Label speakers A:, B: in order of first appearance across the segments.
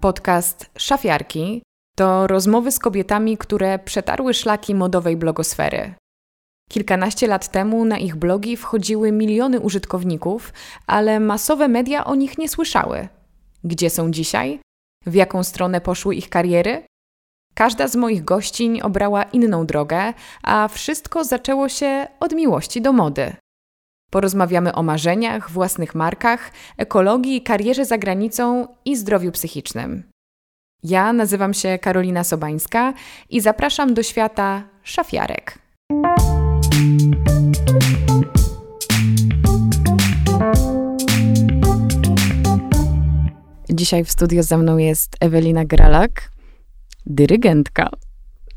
A: Podcast Szafiarki to rozmowy z kobietami, które przetarły szlaki modowej blogosfery. Kilkanaście lat temu na ich blogi wchodziły miliony użytkowników, ale masowe media o nich nie słyszały. Gdzie są dzisiaj? W jaką stronę poszły ich kariery? Każda z moich gościń obrała inną drogę, a wszystko zaczęło się od miłości do mody. Porozmawiamy o marzeniach, własnych markach, ekologii, karierze za granicą i zdrowiu psychicznym. Ja nazywam się Karolina Sobańska i zapraszam do świata szafiarek. Dzisiaj w studio ze mną jest Ewelina Gralak, dyrygentka.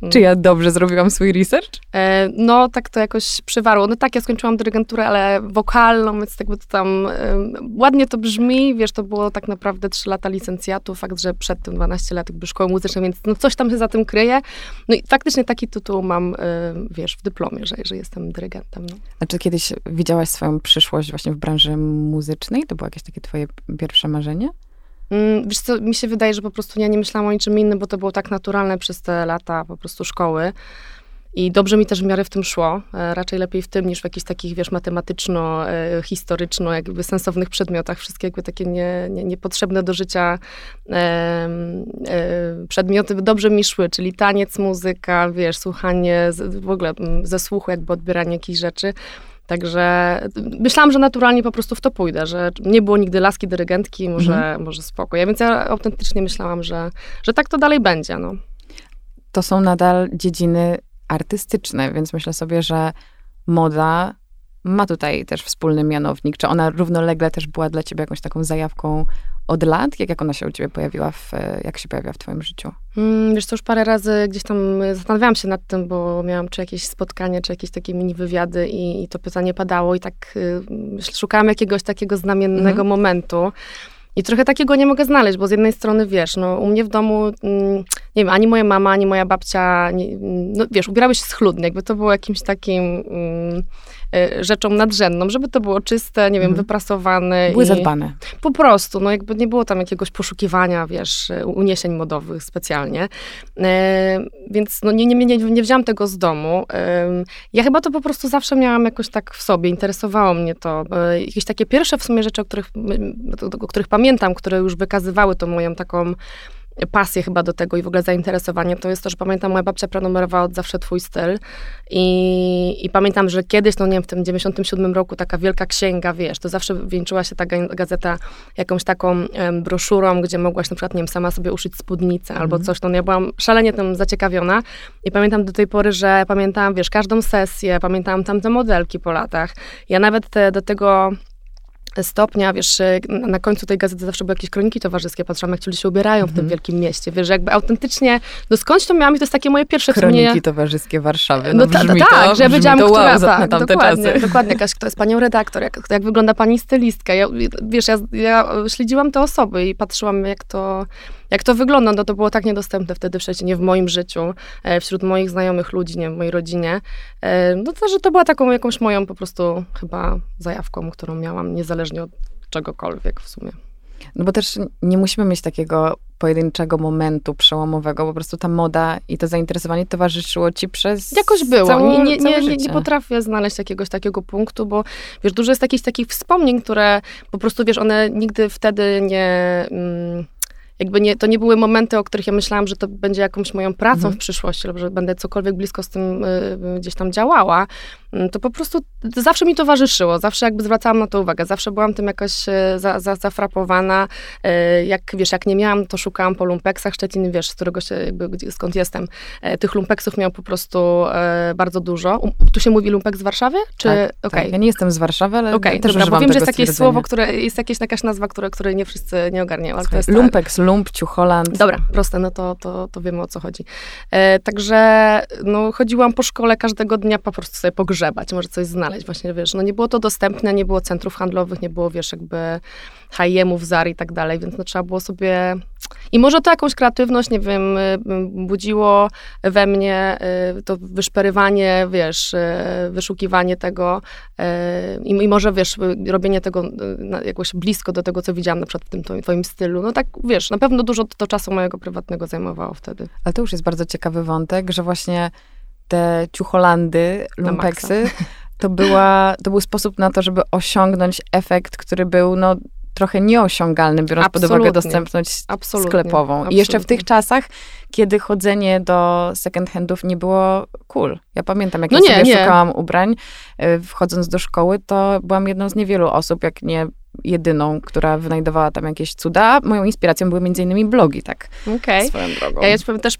A: Czy ja dobrze zrobiłam swój research?
B: E, no, tak to jakoś przywarło. No tak, ja skończyłam dyrygenturę, ale wokalną, więc jakby to tam ładnie to brzmi, wiesz, to było tak naprawdę 3 lata licencjatu, fakt, że przed tym 12 lat jakby szkoły muzycznej, więc no coś tam się za tym kryje. No i faktycznie taki tytuł mam, e, wiesz, w dyplomie, że, że jestem dyrygentem. No.
A: A czy kiedyś widziałaś swoją przyszłość właśnie w branży muzycznej? To było jakieś takie twoje pierwsze marzenie?
B: Mm, wiesz co, mi się wydaje, że po prostu ja nie myślałam o niczym innym, bo to było tak naturalne przez te lata po prostu szkoły. I dobrze mi też w miarę w tym szło. E, raczej lepiej w tym niż w jakichś takich, wiesz, matematyczno-historyczno, e, jakby sensownych przedmiotach. Wszystkie jakby takie nie, nie, niepotrzebne do życia e, e, przedmioty dobrze mi szły, czyli taniec, muzyka, wiesz, słuchanie, w ogóle mm, ze słuchu jakby odbieranie jakichś rzeczy. Także myślałam, że naturalnie po prostu w to pójdę, że nie było nigdy laski dyrygentki, może, mhm. może spoko. Ja więc ja autentycznie myślałam, że, że tak to dalej będzie. No.
A: To są nadal dziedziny artystyczne, więc myślę sobie, że moda ma tutaj też wspólny mianownik. Czy ona równolegle też była dla ciebie jakąś taką zajawką od lat? Jak, jak ona się u ciebie pojawiła, w, jak się pojawiła w twoim życiu?
B: Mm, wiesz, to już parę razy gdzieś tam zastanawiałam się nad tym, bo miałam czy jakieś spotkanie, czy jakieś takie mini wywiady i, i to pytanie padało i tak y, szukałam jakiegoś takiego znamiennego mhm. momentu. I trochę takiego nie mogę znaleźć, bo z jednej strony, wiesz, no u mnie w domu, mm, nie wiem, ani moja mama, ani moja babcia, nie, no wiesz, ubierały się schludnie, jakby to było jakimś takim... Mm, rzeczą nadrzędną, żeby to było czyste, nie wiem, mhm. wyprasowane.
A: Były i zadbane.
B: Po prostu, no jakby nie było tam jakiegoś poszukiwania, wiesz, uniesień modowych specjalnie. E, więc no nie, nie, nie, nie wzięłam tego z domu. Ja chyba to po prostu zawsze miałam jakoś tak w sobie, interesowało mnie to. Jakieś takie pierwsze w sumie rzeczy, o których, o których pamiętam, które już wykazywały tą moją taką pasję chyba do tego i w ogóle zainteresowanie, to jest to, że pamiętam, moja babcia prenumerowała od zawsze twój styl i, i pamiętam, że kiedyś, no nie wiem, w tym 97 roku taka wielka księga, wiesz, to zawsze wieńczyła się ta gazeta jakąś taką um, broszurą, gdzie mogłaś na przykład, nie wiem, sama sobie uszyć spódnicę mm. albo mhm. coś, no ja byłam szalenie tym zaciekawiona i pamiętam do tej pory, że pamiętałam, wiesz, każdą sesję, pamiętałam tamte modelki po latach. Ja nawet te, do tego stopnia, wiesz, na końcu tej gazety zawsze były jakieś kroniki towarzyskie, patrzyłam, jak ci ludzie się ubierają w tym mhm. wielkim mieście, wiesz, jakby autentycznie, no skądś to miałam i to jest takie moje pierwsze
A: Kroniki
B: wspomnienie.
A: towarzyskie Warszawy, no, no ta,
B: tak, że ja wiedziałam,
A: to
B: która,
A: wow,
B: tak,
A: tamte
B: dokładnie,
A: czasy.
B: dokładnie, jakaś, kto jest panią redaktor, jak, jak wygląda pani stylistka, ja, wiesz, ja, ja śledziłam te osoby i patrzyłam, jak to jak to wygląda, no to było tak niedostępne wtedy w Szczecinie, w moim życiu, e, wśród moich znajomych ludzi, nie, w mojej rodzinie. E, no to, że to była taką jakąś moją po prostu chyba zajawką, którą miałam niezależnie od czegokolwiek w sumie.
A: No bo też nie musimy mieć takiego pojedynczego momentu przełomowego, po prostu ta moda i to zainteresowanie towarzyszyło ci przez
B: Jakoś było.
A: Całe,
B: nie, nie,
A: nie,
B: nie, nie, potrafię znaleźć jakiegoś takiego punktu, bo wiesz, dużo jest jakichś takich wspomnień, które po prostu, wiesz, one nigdy wtedy nie... Mm, jakby nie, to nie były momenty, o których ja myślałam, że to będzie jakąś moją pracą mhm. w przyszłości, lub że będę cokolwiek blisko z tym y, gdzieś tam działała, mm, to po prostu zawsze mi towarzyszyło, zawsze jakby zwracałam na to uwagę, zawsze byłam tym jakoś e, za, za, zafrapowana. E, jak, wiesz, jak nie miałam, to szukałam po lumpeksach. Szczecin, wiesz, z którego się, jakby, skąd jestem, e, tych lumpeksów miał po prostu bardzo dużo. Tu się mówi lumpek z Warszawy? Czy,
A: tak, okay. tak. Ja nie jestem z Warszawy, ale okay, też dobra,
B: bo wiem, że jest
A: jakieś
B: słowo, które, jest jakaś, jakaś nazwa, które, której nie wszyscy nie ogarniają. Ale to jest
A: lumpeks, lumpciu, Holland.
B: Dobra, proste, no to, to, to wiemy o co chodzi. E, także no, chodziłam po szkole każdego dnia po prostu sobie pogrzebać, może coś znaleźć. Właśnie, wiesz, no nie było to dostępne, nie było centrów handlowych, nie było, wiesz, jakby H&M'ów, Zar i tak dalej, więc no, trzeba było sobie I może to jakąś kreatywność, nie wiem, y, budziło we mnie y, to wyszperywanie, wiesz, y, wyszukiwanie tego i, może, wiesz, robienie tego jakoś blisko do tego, co widziałam na przykład w tym twoim stylu. No tak, wiesz, na pewno dużo to czasu mojego prywatnego zajmowało wtedy.
A: Ale to już jest bardzo ciekawy wątek, że właśnie te ciucholandy, lumpeksy, to, była, to był sposób na to, żeby osiągnąć efekt, który był, no, trochę nieosiągalny, biorąc Absolutnie. pod uwagę dostępność Absolutnie. sklepową. Absolutnie. I jeszcze w tych czasach, kiedy chodzenie do second handów nie było cool. Ja pamiętam, jak no ja nie, sobie nie. szukałam ubrań, y, wchodząc do szkoły, to byłam jedną z niewielu osób, jak nie jedyną, która wynajdowała tam jakieś cuda. Moją inspiracją były między innymi blogi, tak okay. swoją drogą.
B: Ja jeszcze też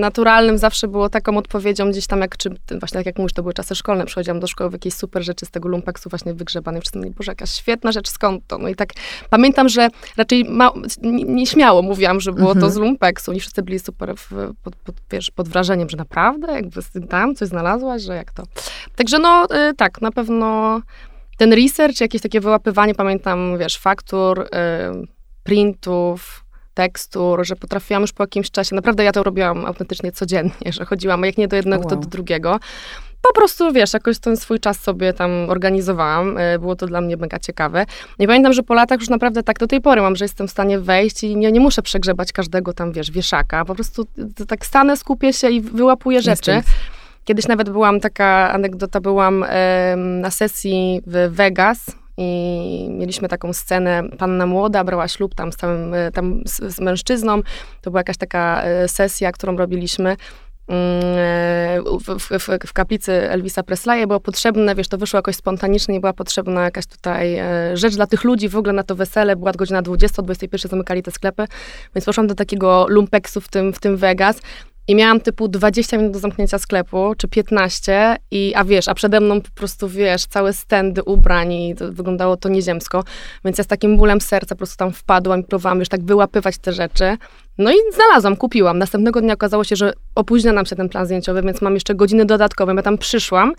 B: naturalnym zawsze było taką odpowiedzią gdzieś tam, jak czy, właśnie tak jak mówisz, to były czasy szkolne, przychodziłam do szkoły w jakieś super rzeczy z tego lumpeksu właśnie wygrzebanej, wszyscy mówili, boże, jakaś świetna rzecz, skąd to? No i tak pamiętam, że raczej ma, nieśmiało mówiłam, że było to mhm. z lumpeksu i wszyscy byli super w, pod, pod, wiesz, pod wrażeniem, że naprawdę, jakby tam coś znalazłaś, że jak to. Także no y, tak, na pewno ten research, jakieś takie wyłapywanie, pamiętam, wiesz, faktur, y, printów, tekstur, że potrafiłam już po jakimś czasie, naprawdę ja to robiłam autentycznie codziennie, że chodziłam jak nie do jednego, wow. to do drugiego. Po prostu, wiesz, jakoś ten swój czas sobie tam organizowałam. Y, było to dla mnie mega ciekawe. I pamiętam, że po latach już naprawdę tak do tej pory mam, że jestem w stanie wejść i nie, nie muszę przegrzebać każdego tam, wiesz, wieszaka. Po prostu tak stanę, skupię się i wyłapuję rzeczy. Kiedyś nawet byłam, taka anegdota, byłam na sesji w Vegas i mieliśmy taką scenę, panna młoda brała ślub tam z całym, e, tam z, z mężczyzną. To była jakaś taka e, sesja, którą robiliśmy e, w, w, w, w, kaplicy Elvisa Presleya było potrzebne, wiesz, to wyszło jakoś spontanicznie była potrzebna jakaś tutaj rzecz dla tych ludzi, w ogóle na to wesele, była godzina 20, 21 zamykali te sklepy, więc poszłam do takiego lumpeksu w tym, w tym Vegas i miałam typu 20 minut do zamknięcia sklepu, czy 15, i, a wiesz, a przede mną po prostu, wiesz, całe stędy ubrań i to, wyglądało to nieziemsko. Więc ja z takim bólem serca po prostu tam wpadłam i próbowałam już tak wyłapywać te rzeczy. No i znalazłam, kupiłam. Następnego dnia okazało się, że opóźnia nam się ten plan zdjęciowy, więc mam jeszcze godziny dodatkowe. Ja tam przyszłam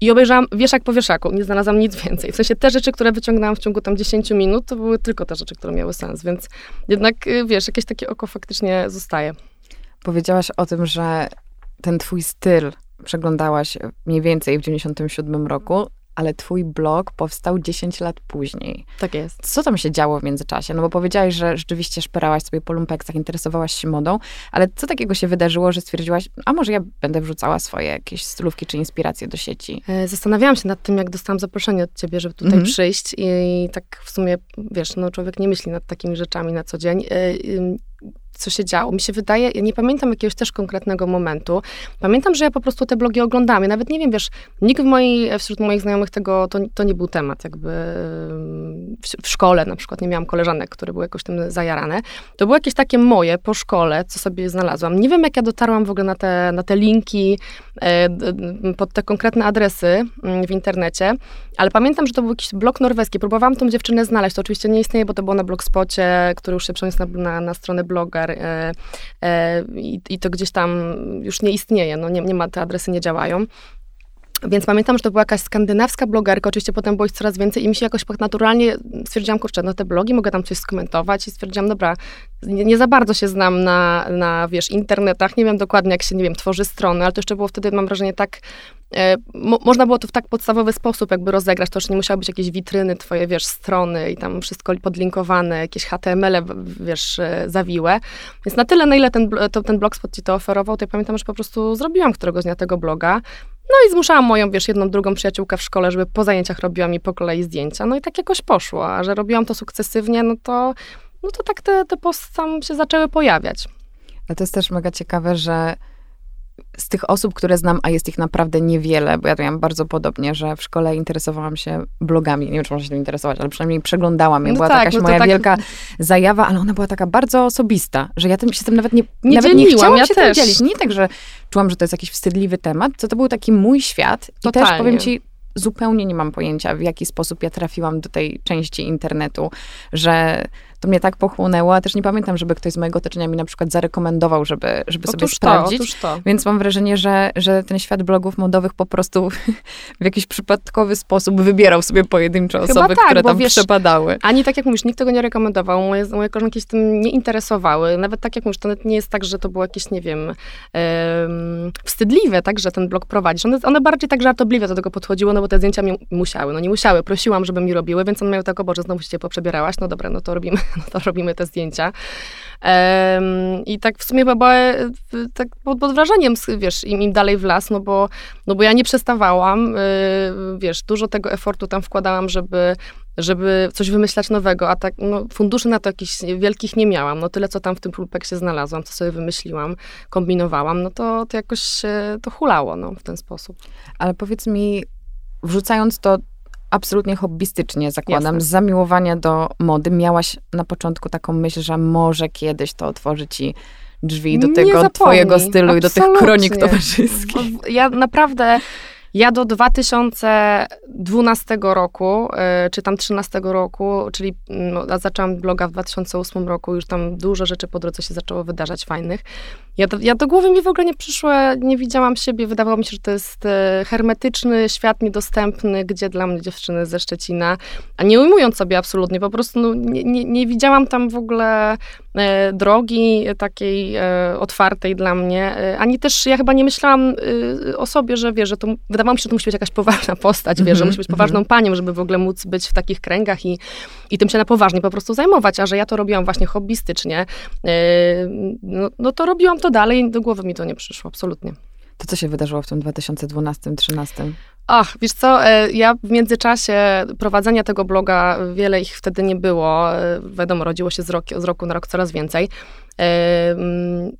B: i obejrzałam wieszak po wieszaku. Nie znalazłam nic więcej. W sensie te rzeczy, które wyciągnęłam w ciągu tam 10 minut, to były tylko te rzeczy, które miały sens. Więc jednak, y, wiesz, jakieś takie oko faktycznie zostaje.
A: Powiedziałaś o tym, że ten twój styl przeglądałaś mniej więcej w 97 roku, ale twój blog powstał 10 lat później.
B: Tak jest.
A: Co tam się działo w międzyczasie? No bo powiedziałaś, że rzeczywiście szperałaś sobie po lumpeksach, interesowałaś się modą, ale co takiego się wydarzyło, że stwierdziłaś, a może ja będę wrzucała swoje jakieś stylówki czy inspiracje do sieci?
B: E, zastanawiałam się nad tym, jak dostałam zaproszenie od ciebie, żeby tutaj mhm. przyjść i tak w sumie, wiesz, no człowiek nie myśli nad takimi rzeczami na co dzień. E, co się działo. Mi się wydaje, ja nie pamiętam jakiegoś też konkretnego momentu. Pamiętam, że ja po prostu te blogi oglądałam. Ja nawet nie wiem, wiesz, nikt w mojej, wśród moich znajomych tego, to, to nie był temat. Jakby w, w, szkole na przykład nie miałam koleżanek, które były jakoś tym zajarane. To były jakieś takie moje po szkole, co sobie znalazłam. Nie wiem, jak ja dotarłam w ogóle na te, na te linki, e, pod te konkretne adresy mm, w internecie, ale pamiętam, że to był jakiś blog norweski. Próbowałam tą dziewczynę znaleźć. To oczywiście nie istnieje, bo to było na blogspocie, który już się przeniósł na, na, na stronę bloga e, e, i, i, to gdzieś tam już nie istnieje, no nie, nie ma, te adresy nie działają. Więc pamiętam, że to była jakaś skandynawska blogerka, oczywiście potem było ich coraz więcej i mi się jakoś tak naturalnie stwierdziłam, kurczę, no te blogi, mogę tam coś skomentować i stwierdziłam, dobra, nie, nie, za bardzo się znam na, na, wiesz, internetach, nie wiem dokładnie, jak się, nie wiem, tworzy strony, ale to jeszcze było wtedy, mam wrażenie, tak, e, mo, można było to w tak podstawowy sposób jakby rozegrać, to już nie musiały być jakieś witryny twoje, wiesz, strony i tam wszystko podlinkowane, jakieś HTML-e, wiesz, e, zawiłe. Więc na tyle, na ile ten, to, ten blogspot ci to oferował, to ja pamiętam, że po prostu zrobiłam któregoś dnia tego bloga, no i zmuszałam moją, wiesz, jedną, drugą przyjaciółkę w szkole, żeby po zajęciach robiła mi po kolei zdjęcia. No i tak jakoś poszło, a że robiłam to sukcesywnie, no to, no to tak te, te posty tam się zaczęły pojawiać.
A: Ale to jest też mega ciekawe, że z tych osób, które znam, a jest ich naprawdę niewiele, bo ja to miałam bardzo podobnie, że w szkole interesowałam się blogami. Nie wiem, czy można się tym interesować, ale przynajmniej przeglądałam je. No była tak, jakaś no moja tak... wielka zajawa, ale ona była taka bardzo osobista, że ja tym, się tym nawet nie, nie nawet nie chciałam ja się też. tym dzielić. Nie tak, że czułam, że to jest jakiś wstydliwy temat, to to był taki mój świat. Totalnie. I też powiem ci, zupełnie nie mam pojęcia, w jaki sposób ja trafiłam do tej części internetu, że to mnie tak pochłonęło, a też nie pamiętam, żeby ktoś z mojego otoczenia mi na przykład zarekomendował, żeby, żeby sobie
B: to,
A: sprawdzić.
B: to.
A: Więc mam wrażenie, że, że ten świat blogów modowych po prostu w jakiś przypadkowy sposób wybierał sobie pojedyncze
B: Chyba
A: osoby,
B: tak,
A: które tam
B: wiesz,
A: przepadały.
B: Ani tak jak mówisz, nikt tego nie rekomendował, moje, moje koleżanki się tym nie interesowały. Nawet tak jak mówisz, to nie jest tak, że to było jakieś, nie wiem, em, wstydliwe, tak, że ten blog prowadzisz. One, one bardziej tak żartobliwie do tego podchodziły, no bo te zdjęcia mi musiały, no nie musiały. Prosiłam, żeby mi robiły, więc one miały tak, o Boże, znowu się poprzebierałaś, no dobra, no to robimy, no to robimy te zdjęcia. Em, I tak w sumie była e, tak pod, pod wrażeniem, wiesz, im, im dalej w las, no bo, no bo ja nie przestawałam, y, wiesz, dużo tego efortu tam wkładałam, żeby żeby coś wymyślać nowego, a tak, no, funduszy na to jakichś wielkich nie miałam. No tyle, co tam w tym się znalazłam, co sobie wymyśliłam, kombinowałam, no to, to jakoś to hulało, no, w ten sposób.
A: Ale powiedz mi, wrzucając to absolutnie hobbystycznie, zakładam,
B: Jasne.
A: z zamiłowania do mody, miałaś na początku taką myśl, że może kiedyś to otworzy ci drzwi do tego twojego stylu i do tych
B: absolutnie.
A: kronik towarzyskich.
B: Bo Ja naprawdę, ja do 2012 roku, y, czy tam 13 roku, czyli no, zaczęłam bloga w 2008 roku, już tam dużo rzeczy po drodze się zaczęło wydarzać fajnych. Ja do, ja do głowy mi w ogóle nie przyszło, nie widziałam siebie, wydawało mi się, że to jest e, hermetyczny, świat niedostępny, gdzie dla mnie dziewczyny ze Szczecina, a nie ujmując sobie absolutnie, po prostu no, nie, nie, nie widziałam tam w ogóle drogi takiej e, otwartej dla mnie, e, ani też ja chyba nie myślałam e, o sobie, że wiesz, że to, wydawało mi się, że to musi być jakaś poważna postać, wiesz, że
A: Mhm,
B: musi być poważną panią, żeby w ogóle móc być w takich kręgach i, i tym się na poważnie po prostu zajmować, a że ja to robiłam właśnie hobbystycznie, e, no, no to robiłam to dalej, do głowy mi to nie przyszło, absolutnie.
A: To co się wydarzyło w tym 2012-2013?
B: Ach, wiesz co, e, ja w międzyczasie prowadzenia tego bloga, wiele ich wtedy nie było, e, wiadomo, rodziło się z, rok, z roku na rok coraz więcej. E, mm,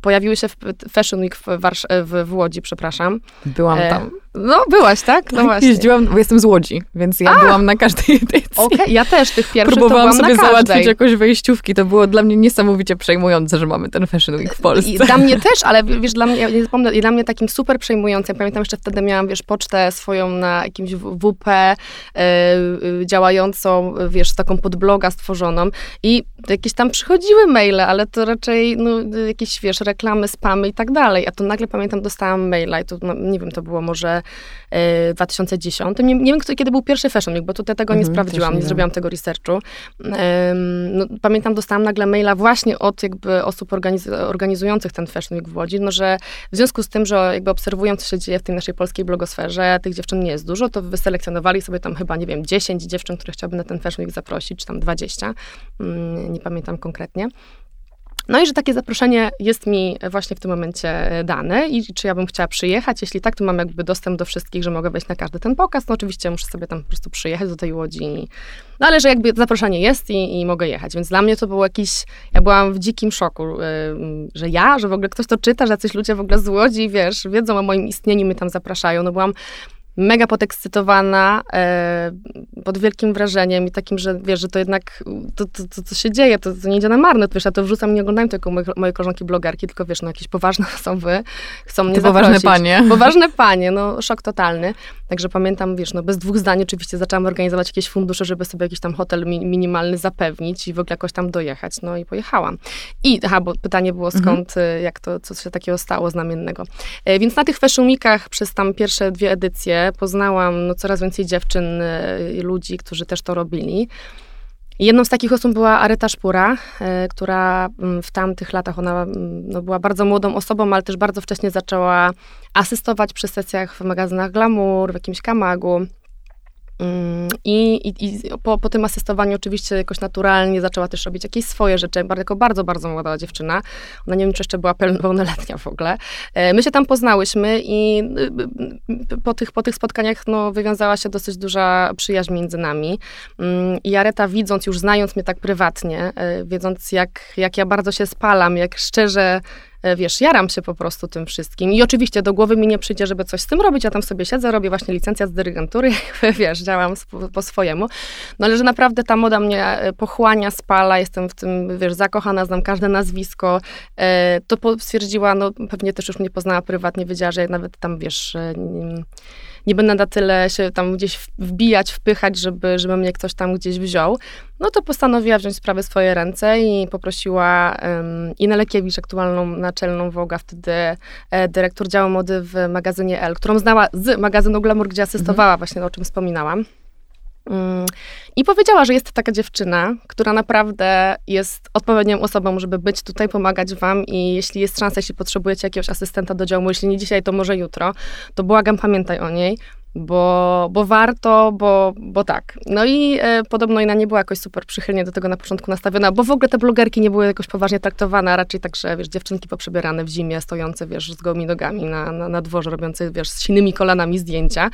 B: Pojawiły się w Fashion Week w, Warsz- w, Łodzi, przepraszam.
A: Byłam tam.
B: No, byłaś, tak? No właśnie.
A: Jeździłam, bo jestem z Łodzi, więc ja byłam na każdej edycji.
B: Okej, ja też tych pierwszych
A: Próbowałam
B: to
A: sobie załatwić jakoś wejściówki. To było dla mnie niesamowicie przejmujące, że mamy ten Fashion Week w Polsce.
B: I dla mnie też, ale wiesz, dla mnie, ja nie zapomnę, i dla mnie takim super przejmującym, pamiętam jeszcze wtedy miałam, wiesz, pocztę swoją na jakimś WP e, y, działającą, wiesz, taką podbloga stworzoną i jakieś tam przychodziły maile, ale to raczej, no, jakieś, wiesz, reklamy, spamy i tak dalej, a to nagle, pamiętam, dostałam maila i to, no, nie wiem, to było może w 2010, nie, nie wiem, kto, kiedy był pierwszy Fashion Week, bo tutaj tego nie
A: Mhm, też
B: sprawdziłam,
A: nie
B: nie zrobiłam tego researchu. No, pamiętam, dostałam nagle maila właśnie od jakby osób organiz organizujących ten Fashion Week w Łodzi, no, że w związku z tym, że jakby obserwując, co się dzieje w tej naszej polskiej blogosferze, tych dziewczyn nie jest dużo, to wyselekcjonowali sobie tam chyba, nie wiem, 10 dziewczyn, które chciałby na ten Fashion Week zaprosić, czy tam 20, mm, nie pamiętam konkretnie. No i że takie zaproszenie jest mi właśnie w tym momencie e, dane i czy ja bym chciała przyjechać. Jeśli tak, to mam jakby dostęp do wszystkich, że mogę wejść na każdy ten pokaz. No oczywiście muszę sobie tam po prostu przyjechać do tej Łodzi. No ale że jakby zaproszenie jest i, i mogę jechać. Więc dla mnie to był jakiś, ja byłam w dzikim szoku, y, że ja, że w ogóle ktoś to czyta, że jacyś ludzie w ogóle z Łodzi, wiesz, wiedzą o moim istnieniu, mnie tam zapraszają. No byłam mega podekscytowana, e, pod wielkim wrażeniem i takim, że wiesz, że to jednak, to, to, to, co się dzieje, to, to nie idzie na marne, to wiesz, ja to wrzucam, nie oglądają tylko moje, moje koleżanki blogerki, tylko wiesz, no jakieś poważne osoby chcą mnie
A: Te poważne
B: zaprosić.
A: panie.
B: Poważne panie, no szok totalny. Także pamiętam, wiesz, no bez dwóch zdań oczywiście zaczęłam organizować jakieś fundusze, żeby sobie jakiś tam hotel mi, minimalny zapewnić i w ogóle jakoś tam dojechać, no i pojechałam. I, aha, bo pytanie było skąd, y, jak to, co się takiego stało znamiennego. E, Więc na tych Weekach przez tam pierwsze dwie edycje poznałam no, coraz więcej dziewczyn e, i ludzi, którzy też to robili. Jedną z takich osób była Aryta Szpura, e, która mm, w tamtych latach, ona mm, no, była bardzo młodą osobą, ale też bardzo wcześnie zaczęła asystować przy sesjach w magazynach Glamour, w jakimś Kamagu. I, i, po, po tym asystowaniu oczywiście jakoś naturalnie zaczęła też robić jakieś swoje rzeczy, jako bardzo, bardzo młoda dziewczyna. Ona nie wiem, czy jeszcze była pełn- pełnoletnia w ogóle. E, My się tam poznałyśmy i y, y, po tych, po tych spotkaniach no, wywiązała się dosyć duża przyjaźń między nami. Mm, I Jareta widząc, już znając mnie tak prywatnie, e, wiedząc jak, jak ja bardzo się spalam, jak szczerze wiesz, jaram się po prostu tym wszystkim. I oczywiście do głowy mi nie przyjdzie, żeby coś z tym robić, ja tam sobie siedzę, robię właśnie licencjat z dyrygentury, wiesz, działam po swojemu. No ale że naprawdę ta moda mnie e, pochłania, spala, jestem w tym, wiesz, zakochana, znam każde nazwisko. E, To stwierdziła, no pewnie też już mnie poznała prywatnie, wiedziała, że nawet tam, wiesz, e, nie- nie będę na tyle się tam gdzieś wbijać, wpychać, żeby, żeby mnie ktoś tam gdzieś wziął, no to postanowiła wziąć sprawę w swoje ręce i poprosiła um, Inę Lekiewicz, aktualną naczelną Woga, wtedy e, dyrektor działu mody w magazynie L, którą znała z magazynu Glamour, gdzie asystowała, mhm. właśnie o czym wspominałam. Mm. I powiedziała, że jest taka dziewczyna, która naprawdę jest odpowiednią osobą, żeby być tutaj, pomagać wam i jeśli jest szansa, jeśli potrzebujecie jakiegoś asystenta do działu, jeśli nie dzisiaj, to może jutro, to błagam, pamiętaj o niej, bo, bo warto, bo, bo tak. No i e, podobno Ina nie była jakoś super przychylnie do tego na początku nastawiona, bo w ogóle te blogerki nie były jakoś poważnie traktowane, a raczej tak, że wiesz, dziewczynki poprzebierane w zimie, stojące, wiesz, z gołymi nogami na, na, na dworze, robiące, wiesz, z silnymi kolanami zdjęcia.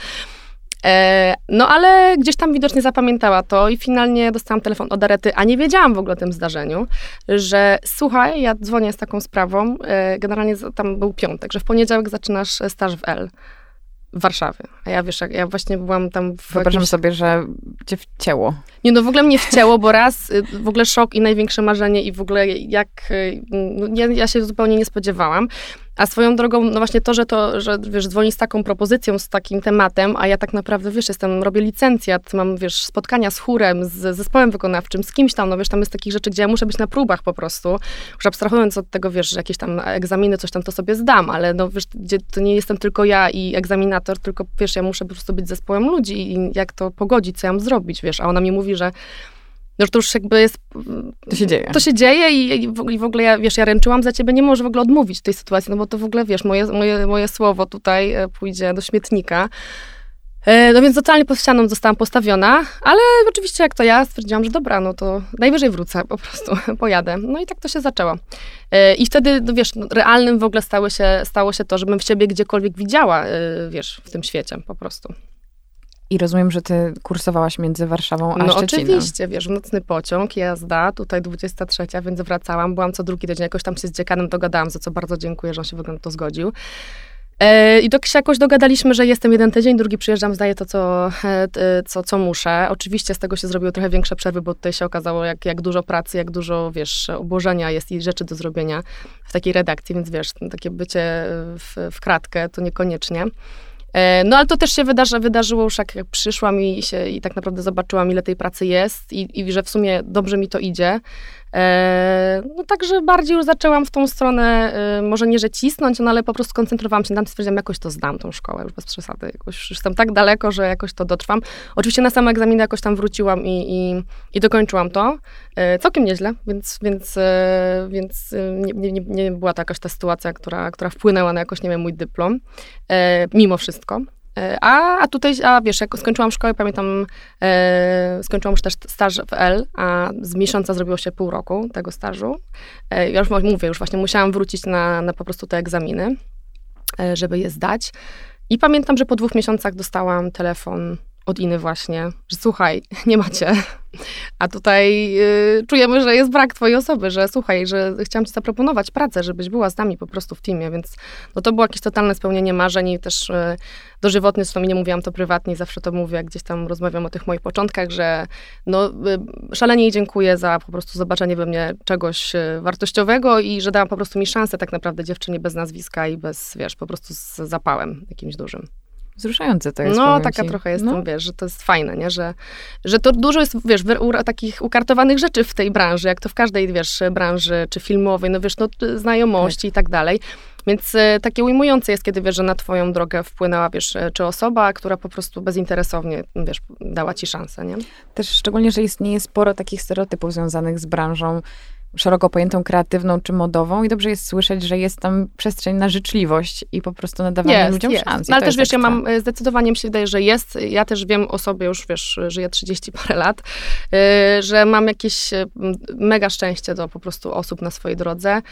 B: E, no ale gdzieś tam widocznie zapamiętała to i finalnie dostałam telefon od Arety, a nie wiedziałam w ogóle o tym zdarzeniu, że słuchaj, ja dzwonię z taką sprawą, e, generalnie tam był piątek, że w poniedziałek zaczynasz staż w L. W Warszawie. A ja wiesz, ja właśnie byłam tam
A: w Wyobrażam jakimś... sobie, że cię wcięło.
B: Nie, no w ogóle mnie wcięło, bo raz y, w ogóle szok i największe marzenie i w ogóle jak, y, no, ja, ja się zupełnie nie spodziewałam. A swoją drogą, no właśnie to, że to, że wiesz, dzwoni z taką propozycją, z takim tematem, a ja tak naprawdę, wiesz, jestem, robię licencjat, mam, wiesz, spotkania z chórem, z zespołem wykonawczym, z kimś tam, no wiesz, tam jest takich rzeczy, gdzie ja muszę być na próbach po prostu, już abstrahując od tego, wiesz, że jakieś tam egzaminy, coś tam to sobie zdam, ale no wiesz, gdzie to nie jestem tylko ja i egzaminator, tylko wiesz, ja muszę po prostu być zespołem ludzi i jak to pogodzić, co ja mam zrobić, wiesz, a ona mi mówi, że no to już jakby jest...
A: To się dzieje.
B: To się dzieje i, i, w ogóle ja, wiesz, ja ręczyłam za ciebie, nie możesz w ogóle odmówić tej sytuacji, no bo to w ogóle, wiesz, moje, moje, moje słowo tutaj e, pójdzie do śmietnika. E, no więc totalnie pod ścianą zostałam postawiona, ale oczywiście jak to ja stwierdziłam, że dobra, no to najwyżej wrócę, po prostu pojadę. No i tak to się zaczęło. E, I wtedy, no wiesz, no, realnym w ogóle stało się, stało się to, żebym w ciebie gdziekolwiek widziała, wiesz, w tym świecie po prostu.
A: I rozumiem, że ty kursowałaś między Warszawą a no,
B: Szczecinem. No oczywiście, wiesz, nocny pociąg, jazda, tutaj 23, więc wracałam, byłam co drugi tydzień, jakoś tam się z dziekanem dogadałam, za co bardzo dziękuję, że on się w ogóle to zgodził. E, I tak się jakoś dogadaliśmy, że jestem jeden tydzień, drugi przyjeżdżam, zdaję to, co, e, co, co muszę. Oczywiście z tego się zrobiły trochę większe przerwy, bo tutaj się okazało, jak, jak dużo pracy, jak dużo, wiesz, obłożenia jest i rzeczy do zrobienia w takiej redakcji, więc wiesz, takie bycie w, w kratkę to niekoniecznie. E, no ale to też się wydarzy, wydarzyło już jak, przyszłam i, się, i tak naprawdę zobaczyłam, ile tej pracy jest i, i że w sumie dobrze mi to idzie. E, no także bardziej już zaczęłam w tą stronę, e, może nie, że cisnąć, no ale po prostu koncentrowałam się na tym, stwierdziłam, jakoś to zdam tą szkołę, już bez przesady, jakoś już jestem tak daleko, że jakoś to dotrwam. Oczywiście na sam egzamin jakoś tam wróciłam i, i, i dokończyłam to, e, całkiem nieźle, więc, więc, więc nie, nie, nie była to jakaś ta sytuacja, która, która wpłynęła na jakoś, nie wiem, mój dyplom, mimo wszystko. E, a, a tutaj, a wiesz, jak skończyłam szkołę, pamiętam, e, skończyłam już też staż w L, a z miesiąca zrobiło się pół roku tego stażu. E, ja już mówię, już właśnie musiałam wrócić na, na po prostu te egzaminy, e, żeby je zdać. I pamiętam, że po dwóch miesiącach dostałam telefon od Iny właśnie, że słuchaj, nie macie. A tutaj y, czujemy, że jest brak twojej osoby, że słuchaj, że chciałam ci zaproponować pracę, żebyś była z nami po prostu w teamie, więc no to było jakieś totalne spełnienie marzeń i też y, dożywotnie, zresztą nie mówiłam to prywatnie, zawsze to mówię, jak gdzieś tam rozmawiam o tych moich początkach, że no y, szalenie jej dziękuję za po prostu zobaczenie we mnie czegoś y, wartościowego i że dałam po prostu mi szansę tak naprawdę dziewczynie bez nazwiska i bez, wiesz, po prostu z zapałem jakimś dużym.
A: Wzruszające to jest.
B: No, taka ci. trochę jestem, no. wiesz, że to jest fajne, nie? Że, że to dużo jest, wiesz, takich ukartowanych rzeczy w tej branży, jak to w każdej, wiesz, branży, czy filmowej, no wiesz, no znajomości tak. i tak dalej. Więc e, takie ujmujące jest, kiedy wiesz, że na twoją drogę wpłynęła, wiesz, e, czy osoba, która po prostu bezinteresownie, wiesz, dała ci szansę, nie?
A: Też szczególnie, że istnieje sporo takich stereotypów związanych z branżą szeroko pojętą kreatywną czy modową i dobrze jest słyszeć, że jest tam przestrzeń na życzliwość i po prostu nadawanie jest, ludziom jest. szans.
B: No, ale też wiesz, ja mam, e, zdecydowanie mi się wydaje, że jest, ja też wiem o sobie już, wiesz, żyję 30 parę lat, yy, że mam jakieś mega szczęście do po prostu osób na swojej drodze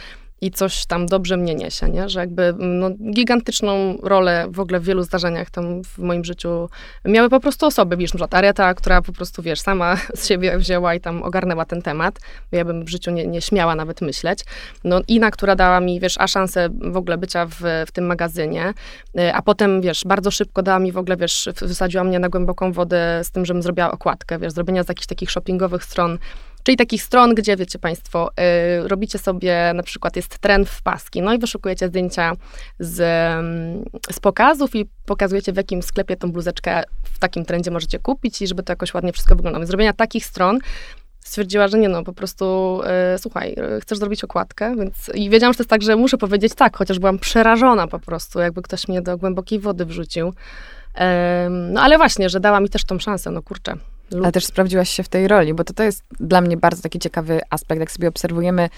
B: i coś tam dobrze mnie niesie, nie? że jakby no, gigantyczną rolę w ogóle w wielu zdarzeniach tam w moim życiu miały po prostu osoby, wiesz, przykład Areta, która po prostu, wiesz, sama z siebie wzięła i tam ogarnęła ten temat, bo ja bym w życiu nie, nie śmiała nawet myśleć. No Ina, która dała mi, wiesz, a szansę w ogóle bycia w, w tym magazynie, y, a potem, wiesz, bardzo szybko dała mi w ogóle, wiesz, wysadziła mnie na głęboką wodę z tym, żebym zrobiła okładkę, wiesz, zrobienia z jakichś takich shoppingowych stron Czyli takich stron, gdzie wiecie Państwo, y, robicie sobie, na przykład jest trend w paski, no i wyszukujecie zdjęcia z, z pokazów i pokazujecie w jakim sklepie tą bluzeczkę w takim trendzie możecie kupić i żeby to jakoś ładnie wszystko wyglądało. Zrobienia takich stron stwierdziła, że nie no, po prostu y, słuchaj, y, chcesz zrobić okładkę, więc i wiedziałam, że to jest tak, że muszę powiedzieć tak, chociaż byłam przerażona po prostu, jakby ktoś mnie do głębokiej wody wrzucił. no ale właśnie, że dała mi też tą szansę, no kurczę.
A: Lub... Ale też sprawdziłaś się w tej roli, bo to, to jest dla mnie bardzo taki ciekawy aspekt, jak sobie obserwujemy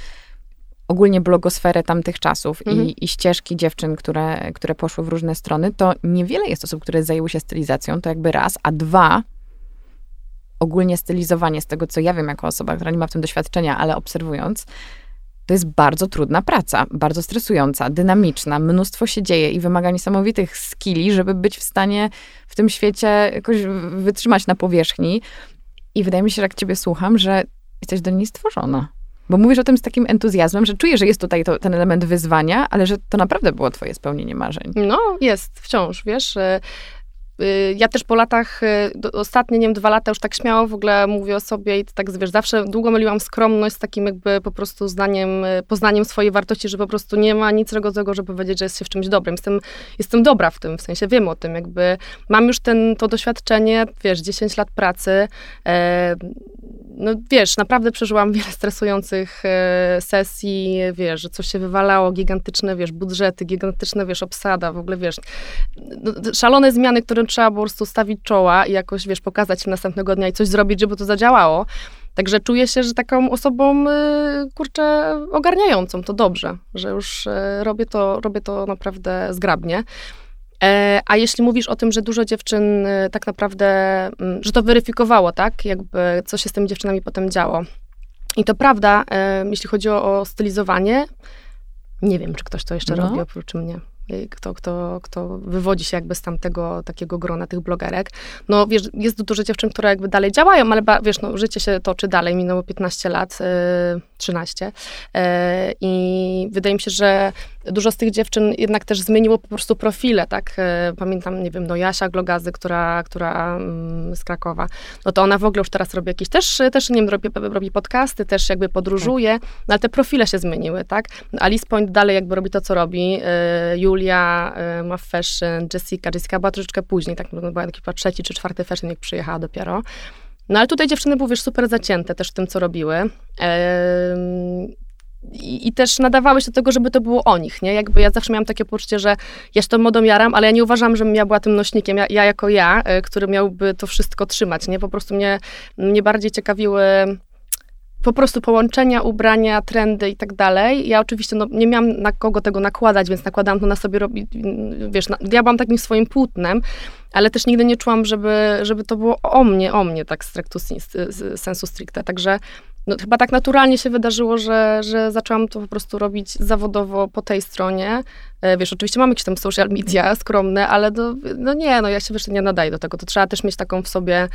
A: ogólnie blogosferę tamtych czasów mhm. i, i, ścieżki dziewczyn, które, które poszły w różne strony, to niewiele jest osób, które zajęły się stylizacją, to jakby raz, a dwa, ogólnie stylizowanie z tego, co ja wiem jako osoba, która nie ma w tym doświadczenia, ale obserwując, to jest bardzo trudna praca, bardzo stresująca, dynamiczna, mnóstwo się dzieje i wymaga niesamowitych skilli, żeby być w stanie w tym świecie jakoś wytrzymać na powierzchni. I wydaje mi się, że jak ciebie słucham, że jesteś do niej stworzona. Bo mówisz o tym z takim entuzjazmem, że czuję, że jest tutaj to, ten element wyzwania, ale że to naprawdę było twoje spełnienie marzeń.
B: No, jest wciąż, wiesz. Y, ja też po latach, y, ostatnie, nie wiem, dwa lata już tak śmiało w ogóle mówię o sobie i tak, wiesz, zawsze długo myliłam skromność z takim jakby po prostu zdaniem, y, poznaniem swojej wartości, że po prostu nie ma nic złego, żeby powiedzieć, że jest się w czymś dobrym. Jestem, jestem dobra w tym, w sensie wiem o tym, jakby mam już ten, to doświadczenie, wiesz, 10 lat pracy, e, no wiesz, naprawdę przeżyłam wiele stresujących e, sesji, wiesz, że coś się wywalało, gigantyczne, wiesz, budżety, gigantyczne, wiesz, obsada, w ogóle, wiesz, no, szalone zmiany, którym trzeba po prostu stawić czoła i jakoś, wiesz, pokazać się następnego dnia i coś zrobić, żeby to zadziałało. Także czuję się, że taką osobą, y, kurczę, ogarniającą to dobrze, że już y, robię to, robię to naprawdę zgrabnie. E, a jeśli mówisz o tym, że dużo dziewczyn y, tak naprawdę, mm, że to weryfikowało, tak, jakby co się z tymi dziewczynami potem działo. I to prawda, e, jeśli chodzi o, o stylizowanie, nie wiem, czy ktoś to jeszcze no. robi oprócz mnie. Y, kto, kto, kto wywodzi się jakby z tamtego takiego grona tych blogerek. No wiesz, jest dużo dziewczyn, które jakby dalej działają, ale wiesz, no życie się toczy dalej, minęło 15 lat, 13 y, y, i wydaje mi się, że dużo z tych dziewczyn jednak też zmieniło po prostu profile, tak? Pamiętam, nie wiem, no Jasia Glogazy, która, która mm, z Krakowa, no to ona w ogóle już teraz robi jakieś, też, też nie wiem, robi, robi podcasty, też jakby podróżuje, no ale te profile się zmieniły, tak? Alice Point dalej jakby robi to, co robi, Julia y, ma fashion, Jessica. Jessica była troszeczkę później, tak, no, była taki chyba trzeci czy czwarty fashion, jak przyjechała dopiero. No ale tutaj dziewczyny były wiesz, super zacięte też w tym, co robiły. I, I, też nadawały się do tego, żeby to było o nich, nie? Jakby ja zawsze miałam takie poczucie, że ja się tą modą jaram, ale ja nie uważam, żebym ja była tym nośnikiem, ja, ja jako ja, y, który miałby to wszystko trzymać, nie? Po prostu mnie, mnie bardziej ciekawiły po prostu połączenia, ubrania, trendy i tak dalej. Ja oczywiście no, nie miałam na kogo tego nakładać, więc nakładałam to na sobie, robić, wiesz, na, ja byłam takim swoim płótnem, ale też nigdy nie czułam, żeby, żeby to było o mnie, o mnie, tak stricte, sensu stricte. Także no, chyba tak naturalnie się wydarzyło, że, że zaczęłam to po prostu robić zawodowo po tej stronie. E, wiesz, oczywiście mam jakieś tam social media skromne, ale do, no nie, no ja się wiesz, nie nadaję do tego. To trzeba też mieć taką w sobie,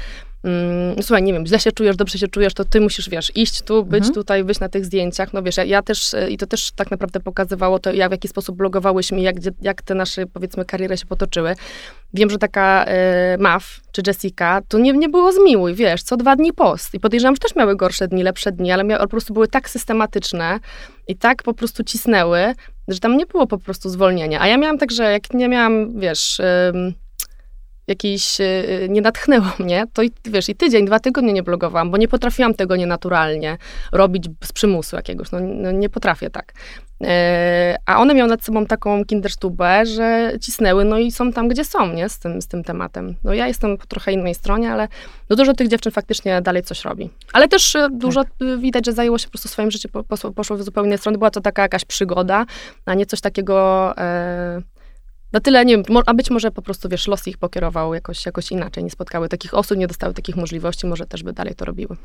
B: mm, słuchaj, nie wiem, źle się czujesz, dobrze się czujesz, to ty musisz, wiesz, iść tu, być mhm. tutaj, być na tych zdjęciach. No wiesz, ja, ja, też, e, i to też tak naprawdę pokazywało to, jak, w jaki sposób blogowałyśmy, jak, jak te nasze, powiedzmy, kariery się potoczyły. Wiem, że taka y, Maf czy Jessica, to nie, nie było zmiłuj, wiesz, co dwa dni post. I podejrzewam, że też miały gorsze dni, lepsze dni, ale mia, po prostu były tak systematyczne i tak po prostu cisnęły, że tam nie było po prostu zwolnienia. A ja miałam tak, że jak nie miałam, wiesz... Y, jakiś, y, nie natchnęło mnie, to i, wiesz, i tydzień, dwa tygodnie nie blogowałam, bo nie potrafiłam tego nienaturalnie robić z przymusu jakiegoś, no, no nie potrafię tak. E, a one miały nad sobą taką kinderstubę, że cisnęły, no i są tam, gdzie są, nie, z tym, z tym tematem. No ja jestem po trochę innej stronie, ale no dużo tych dziewczyn faktycznie dalej coś robi. Ale też e, dużo tak. widać, że zajęło się po prostu swoim życiem, poszło, poszło w zupełnie innej strony. Była to taka jakaś przygoda, a nie coś takiego... E, na tyle, nie wiem, a być może po prostu, wiesz, los ich pokierował jakoś, jakoś inaczej, nie spotkały takich osób, nie dostały takich możliwości, może też by dalej to robiły.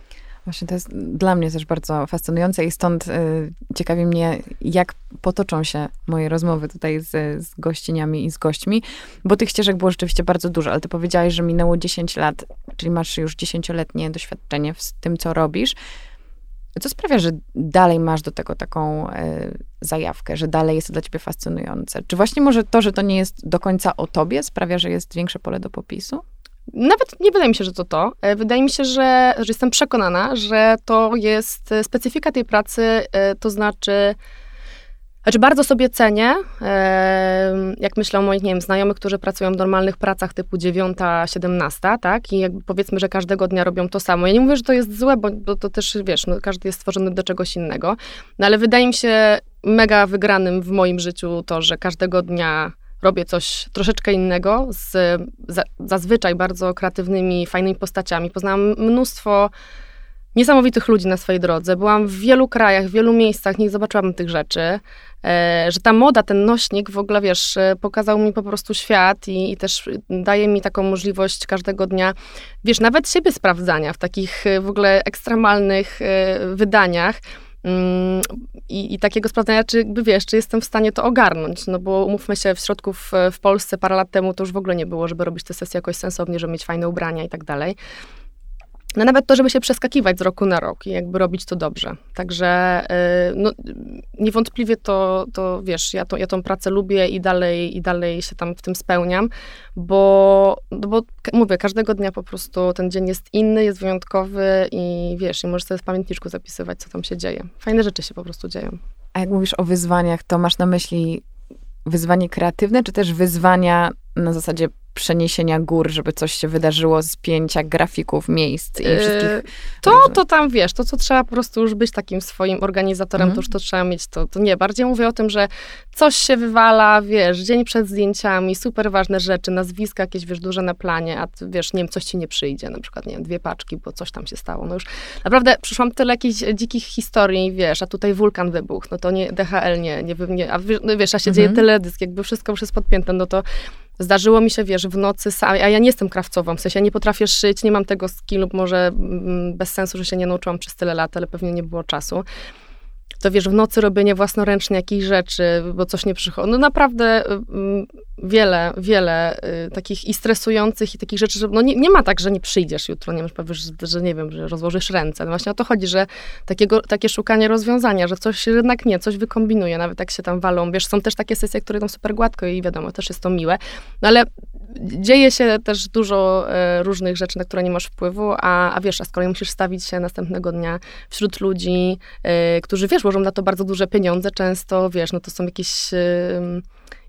A: Właśnie to jest dla mnie też bardzo fascynujące i stąd y, ciekawi mnie, jak potoczą się moje rozmowy tutaj z, z gościniami i z gośćmi, bo tych ścieżek było rzeczywiście bardzo dużo, ale ty powiedziałaś, że minęło 10 lat, czyli masz już dziesięcioletnie doświadczenie w tym, co robisz. Co sprawia, że dalej masz do tego taką y, zajawkę, że dalej jest to dla ciebie fascynujące? Czy właśnie może to, że to nie jest do końca o tobie, sprawia, że jest większe pole do popisu?
B: Nawet nie wydaje mi się, że to to. E, wydaje mi się, że, że jestem przekonana, że to jest e, specyfika tej pracy, e, to znaczy znaczy bardzo sobie cenię, jak myślę o moich, nie wiem, znajomych, którzy pracują w normalnych pracach typu 9, 17, tak? I jakby powiedzmy, że każdego dnia robią to samo. Ja nie mówię, że to jest złe, bo, bo to też, wiesz, no, każdy jest stworzony do czegoś innego. No ale wydaje mi się mega wygranym w moim życiu to, że każdego dnia robię coś troszeczkę innego z za, zazwyczaj bardzo kreatywnymi, fajnymi postaciami. Poznałam mnóstwo niesamowitych ludzi na swojej drodze. Byłam w wielu krajach, w wielu miejscach, nie zobaczyłam tych rzeczy. E, że ta moda, ten nośnik w ogóle, wiesz, e, pokazał mi po prostu świat i, i, też daje mi taką możliwość każdego dnia, wiesz, nawet siebie sprawdzania w takich e, w ogóle ekstremalnych wydaniach. Mm, I, I, takiego sprawdzania, czy jakby wiesz, czy jestem w stanie to ogarnąć. No bo umówmy się, w środku w, w Polsce parę lat temu to już w ogóle nie było, żeby robić te sesje jakoś sensownie, żeby mieć fajne ubrania i tak dalej. No nawet to, żeby się przeskakiwać z roku na rok i jakby robić to dobrze. Także y, no, niewątpliwie to, to wiesz, ja, to, ja tą pracę lubię i dalej, i dalej się tam w tym spełniam, bo, no bo mówię, każdego dnia po prostu ten dzień jest inny, jest wyjątkowy i wiesz, i możesz sobie w pamiętniczku zapisywać, co tam się dzieje. Fajne rzeczy się po prostu dzieją.
A: A jak mówisz o wyzwaniach, to masz na myśli wyzwanie kreatywne, czy też wyzwania na zasadzie przeniesienia gór, żeby coś się wydarzyło, spięcia grafików, miejsc i wszystkich. Yy,
B: to, to tam wiesz, to co trzeba po prostu już być takim swoim organizatorem, mhm. to już to trzeba mieć. To, to nie, bardziej mówię o tym, że coś się wywala, wiesz, dzień przed zdjęciami, super ważne rzeczy, nazwiska jakieś, wiesz, duże na planie, a wiesz, nie wiem, coś ci nie przyjdzie, na przykład, nie wiem, dwie paczki, bo coś tam się stało. No już naprawdę przyszłam tyle jakichś dzikich historii, wiesz, a tutaj wulkan wybuchł, no to nie, DHL nie, nie, nie a no wiesz, a się mhm. dzieje teledysk, jakby wszystko już jest podpięte, no to Zdarzyło mi się, wiesz, w nocy, a ja nie jestem krawcową, w sensie nie potrafię szyć, nie mam tego skillu, może mm, bez sensu, że się nie nauczyłam przez tyle lat, ale pewnie nie było czasu to wiesz, w nocy robienie własnoręcznie jakichś rzeczy, bo coś nie przychodzi. No naprawdę y, wiele, wiele y, takich i stresujących i takich rzeczy, że no nie, nie ma tak, że nie przyjdziesz jutro, nie powiesz, że, że nie wiem, że rozłożysz ręce. No właśnie o to chodzi, że takiego, takie szukanie rozwiązania, że coś jednak nie, coś wykombinuje, nawet jak się tam walą. Wiesz, są też takie sesje, które idą super gładko i wiadomo, też jest to miłe, no ale dzieje się też dużo e, różnych rzeczy, na które nie masz wpływu, a, a wiesz, a z kolei musisz stawić się następnego dnia wśród ludzi, e, którzy, wiesz, łożą na to bardzo duże pieniądze często, wiesz, no to są jakieś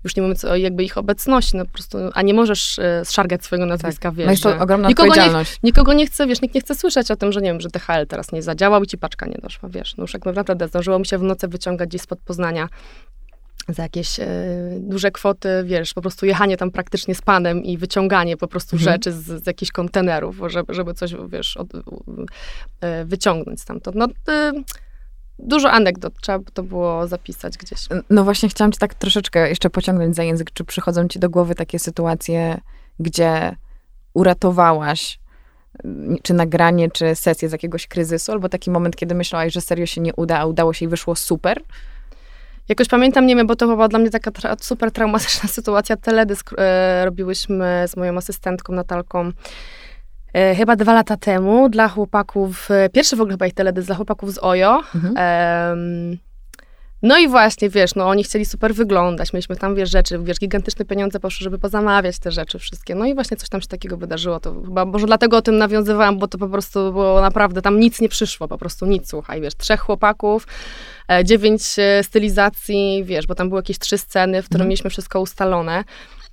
B: już nie mówiąc o jakby ich obecności, no po prostu, a nie możesz e, zszargać swojego nazwiska, tak. wiesz.
A: No jest to ogromna
B: nikogo
A: odpowiedzialność.
B: Nie, nikogo nie chce, wiesz, nikt nie chce słyszeć o tym, że nie wiem, że DHL teraz nie zadziałał i ci paczka nie doszła, wiesz. No już jak naprawdę zdążyło mi się w nocy wyciągać gdzieś spod Poznania za jakieś e, duże kwoty, wiesz, po prostu jechanie tam praktycznie z panem i wyciąganie po prostu mhm. rzeczy z, z jakichś kontenerów, żeby, żeby coś, wiesz, od, e, wyciągnąć stamtąd. No, e, dużo anegdot trzeba by to było zapisać gdzieś.
A: No właśnie chciałam cię tak troszeczkę jeszcze pociągnąć za język. Czy przychodzą ci do głowy takie sytuacje, gdzie uratowałaś czy nagranie, czy sesję z jakiegoś kryzysu, albo taki moment, kiedy myślałaś, że serio się nie uda, a udało się i wyszło super?
B: Jakoś pamiętam, nie wiem, bo to była dla mnie taka tra super traumatyczna sytuacja. Teledysk e, robiłyśmy z moją asystentką Natalką e, chyba dwa lata temu dla chłopaków, e, pierwszy w ogóle chyba ich teledysk dla chłopaków z OJO. Mhm. No i właśnie, wiesz, no oni chcieli super wyglądać, mieliśmy tam, wiesz, rzeczy, wiesz, gigantyczne pieniądze poszły, żeby pozamawiać te rzeczy wszystkie. No i właśnie coś tam się takiego wydarzyło, to chyba, może dlatego o tym nawiązywałam, bo to po prostu było naprawdę, tam nic nie przyszło, po prostu nic, słuchaj, wiesz, trzech chłopaków, e, dziewięć stylizacji, wiesz, bo tam były jakieś trzy sceny, w których mm. mieliśmy wszystko ustalone.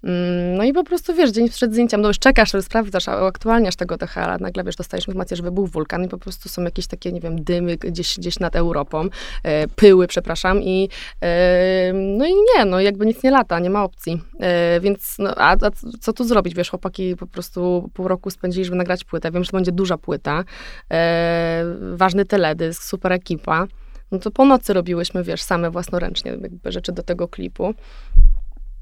B: Mm, no i po prostu, wiesz, dzień przed zdjęciem, no już czekasz, sprawdzasz, uaktualniasz tego THL, nadle, wiesz, dostajesz informację, że był wulkan i po prostu są jakieś takie, nie wiem, dymy gdzieś, gdzieś nad Europą, e, pyły, przepraszam, i e, no i nie, no jakby nic nie lata, nie ma opcji. E, więc, no, a, a, co tu zrobić, wiesz, chłopaki po prostu pół roku spędzili, żeby nagrać płytę. Wiem, że to będzie duża płyta, e, ważny teledysk, super ekipa. No to po nocy robiłyśmy, wiesz, same własnoręcznie rzeczy do tego klipu.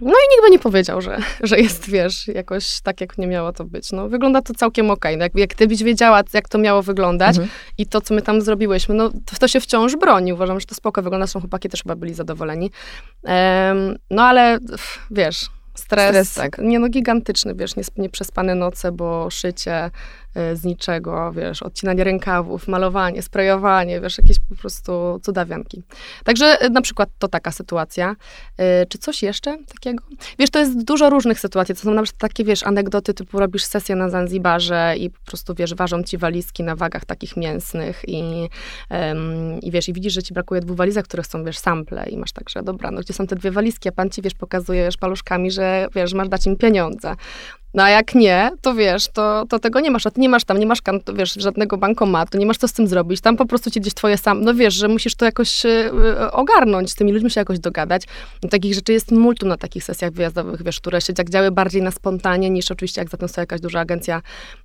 B: No i nikt by nie powiedział, że, że jest, wiesz, jakoś tak, jak nie miało to być. No, wygląda to całkiem okej. Okay. No, jak, jak ty byś wiedziała, jak to miało wyglądać mhm. i to, co my tam zrobiłyśmy, no to, to, się wciąż broni. Uważam, że to spoko wygląda. Zresztą chłopaki też chyba byli zadowoleni. Um, no ale wiesz, Stres,
A: Stres, tak.
B: nie no gigantyczny, wiesz, nie, nieprzespane noce, bo szycie z niczego, wiesz, odcinanie rękawów, malowanie, sprayowanie, wiesz, jakieś po prostu cudawianki. Także y, na przykład to taka sytuacja. Y, czy coś jeszcze takiego? Wiesz, to jest dużo różnych sytuacji. To są na przykład takie, wiesz, anegdoty typu robisz sesję na Zanzibarze i po prostu, wiesz, ważą ci walizki na wagach takich mięsnych i, i wiesz, i widzisz, że ci brakuje dwóch walizek, które są, wiesz, sample i masz tak, że dobra, no gdzie są te dwie walizki, a pan ci, wiesz, pokazuje, wiesz, paluszkami, że, wiesz, masz dać im pieniądze. No a jak nie, to wiesz, to, to tego nie masz, a ty nie masz tam, nie masz, wiesz, żadnego bankomatu, nie masz co z tym zrobić, tam po prostu ci gdzieś twoje sam, no wiesz, że musisz to jakoś y, y, ogarnąć, z tymi ludźmi się jakoś dogadać. No, takich rzeczy jest multum na takich sesjach wyjazdowych, wiesz, które się jak działy bardziej na spontanie, niż oczywiście jak za tym stoi jakaś duża agencja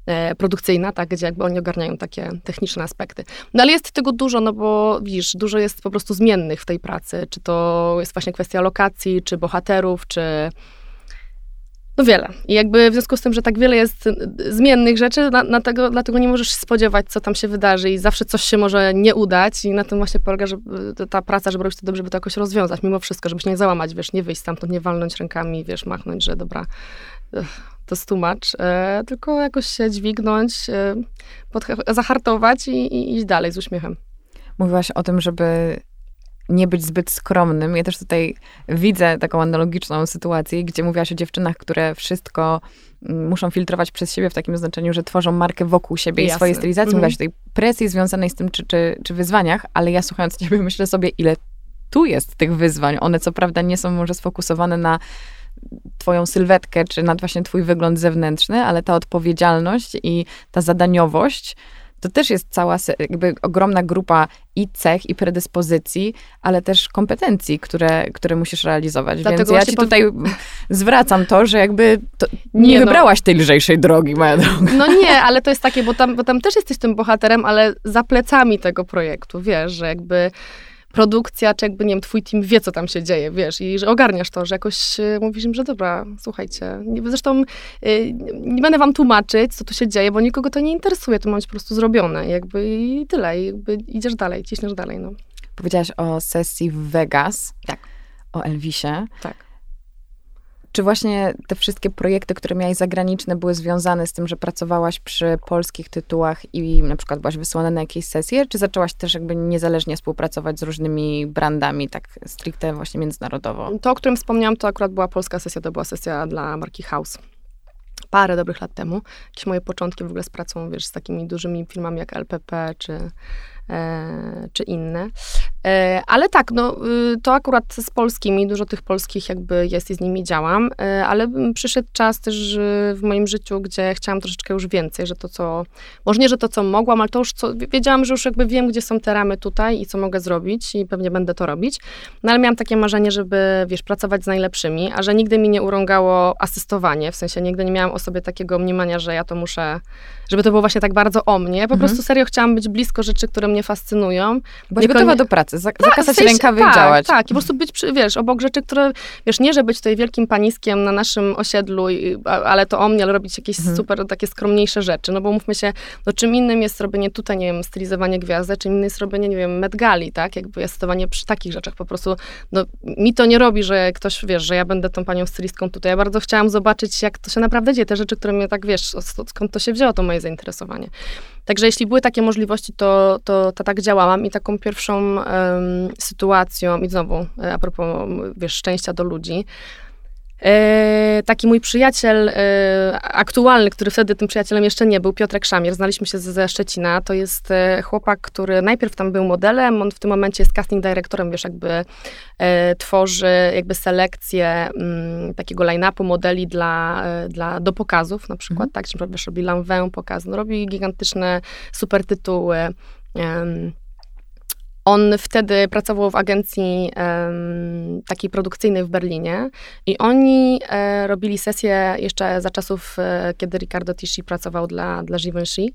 B: e, produkcyjna, tak, gdzie jakby oni ogarniają takie techniczne aspekty. No ale jest tego dużo, no bo widzisz, dużo jest po prostu zmiennych w tej pracy, czy to jest właśnie kwestia lokacji, czy bohaterów, czy no wiele. I jakby w związku z tym, że tak wiele jest y, zmiennych rzeczy, na, na tego, dlatego nie możesz się spodziewać, co tam się wydarzy i zawsze coś się może nie udać i na tym właśnie polega że, y, ta praca, żeby robić to dobrze, żeby to jakoś rozwiązać, mimo wszystko, żebyś nie załamać, wiesz, nie wyjść stamtąd, nie walnąć rękami, wiesz, machnąć, że dobra, to stłumacz, e, tylko jakoś się dźwignąć, e, zahartować i, i iść dalej z uśmiechem.
A: Mówiłaś o tym, żeby nie być zbyt skromnym. Ja też tutaj widzę taką analogiczną sytuację, gdzie mówiłaś o dziewczynach, które wszystko mm, muszą filtrować przez siebie w takim znaczeniu, że tworzą markę wokół siebie i
B: Jasne.
A: swojej stylizacji.
B: Mhm.
A: Mówiłaś o tej presji związanej z tym, czy, czy, czy wyzwaniach, ale ja słuchając ciebie myślę sobie, ile tu jest tych wyzwań. One co prawda nie są może sfokusowane na twoją sylwetkę, czy na właśnie twój wygląd zewnętrzny, ale ta odpowiedzialność i ta zadaniowość, to też jest cała jakby ogromna grupa i cech, i predyspozycji, ale też kompetencji, które, które musisz realizować.
B: Dlatego
A: Więc ja ci
B: pow-
A: tutaj zwracam to, że jakby to nie,
B: Nie no.
A: wybrałaś tej lżejszej drogi, moja droga.
B: No nie, ale to jest takie, bo tam, bo tam też jesteś tym bohaterem, ale za plecami tego projektu, wiesz, że jakby produkcja, czy jakby, nie wiem, twój team wie, co tam się dzieje, wiesz, i że ogarniasz to, że jakoś y, mówisz im, że dobra, słuchajcie, zresztą y, nie będę wam tłumaczyć, co tu się dzieje, bo nikogo to nie interesuje, to ma być po prostu zrobione, jakby i tyle, i jakby idziesz dalej, ciśniesz dalej, no.
A: Powiedziałaś o sesji w Vegas.
B: Tak.
A: O Elvisie.
B: Tak.
A: Czy właśnie te wszystkie projekty, które miałaś zagraniczne, były związane z tym, że pracowałaś przy polskich tytułach i na przykład byłaś wysłana na jakieś sesje, czy zaczęłaś też jakby niezależnie współpracować z różnymi brandami, tak stricte właśnie międzynarodowo?
B: To, o którym wspomniałam, to akurat była polska sesja, to była sesja dla marki House. Parę dobrych lat temu. Jakieś moje początki w ogóle z pracą, wiesz, z takimi dużymi filmami jak LPP czy, e, czy inne. E, ale tak, no, y, to akurat z polskimi, dużo tych polskich jakby jest i z nimi działam, e, ale przyszedł czas też w moim życiu, gdzie chciałam troszeczkę już więcej, że to co, może nie, że to co mogłam, ale to już co, wiedziałam, że już jakby wiem, gdzie są te ramy tutaj i co mogę zrobić i pewnie będę to robić. No ale miałam takie marzenie, żeby, wiesz, pracować z najlepszymi, a że nigdy mi nie urągało asystowanie, w sensie nigdy nie miałam o sobie takiego mniemania, że ja to muszę, żeby to było właśnie tak bardzo o mnie. Po
A: Mhm.
B: prostu serio chciałam być blisko rzeczy, które mnie fascynują.
A: Byłaś gotowa do pracy, za,
B: Tak,
A: zakasać
B: w sensie-
A: rękawy
B: tak,
A: i działać.
B: Tak, i po prostu być, przy, wiesz, obok rzeczy, które, wiesz, nie, że być tutaj wielkim paniskiem na naszym osiedlu, i, ale to o mnie, ale robić jakieś
A: Mhm.
B: super, takie skromniejsze rzeczy, no bo mówmy się, no czym innym jest robienie tutaj, nie wiem, stylizowanie gwiazdy, czym innym jest robienie, nie wiem, Met Gali, tak, jakby asystowanie przy takich rzeczach, po prostu, no mi to nie robi, że ktoś, wiesz, że ja będę tą panią stylistką tutaj, ja bardzo chciałam zobaczyć, jak to się naprawdę dzieje, te rzeczy, które mnie tak, wiesz, sk- skąd to się wzięło, to moje zainteresowanie. Także jeśli były takie możliwości, to, to, to tak działałam i taką pierwszą em, sytuacją, i znowu e, a propos, wiesz, szczęścia do ludzi, taki mój przyjaciel e, aktualny, który wtedy tym przyjacielem jeszcze nie był, Piotrek Szamier, znaliśmy się ze, ze Szczecina, to jest e, chłopak, który najpierw tam był modelem, on w tym momencie jest casting dyrektorem, wiesz, jakby e, tworzy jakby selekcję mm, takiego line-upu modeli dla, e, dla, do pokazów. Na przykład, tak, czy wiesz, robi Lanvin pokaz, no, robi gigantyczne super tytuły. em, on wtedy pracował w agencji em, takiej produkcyjnej w Berlinie i oni e, robili sesję jeszcze za czasów, e, kiedy Ricardo Tisci pracował dla, dla Givenchy.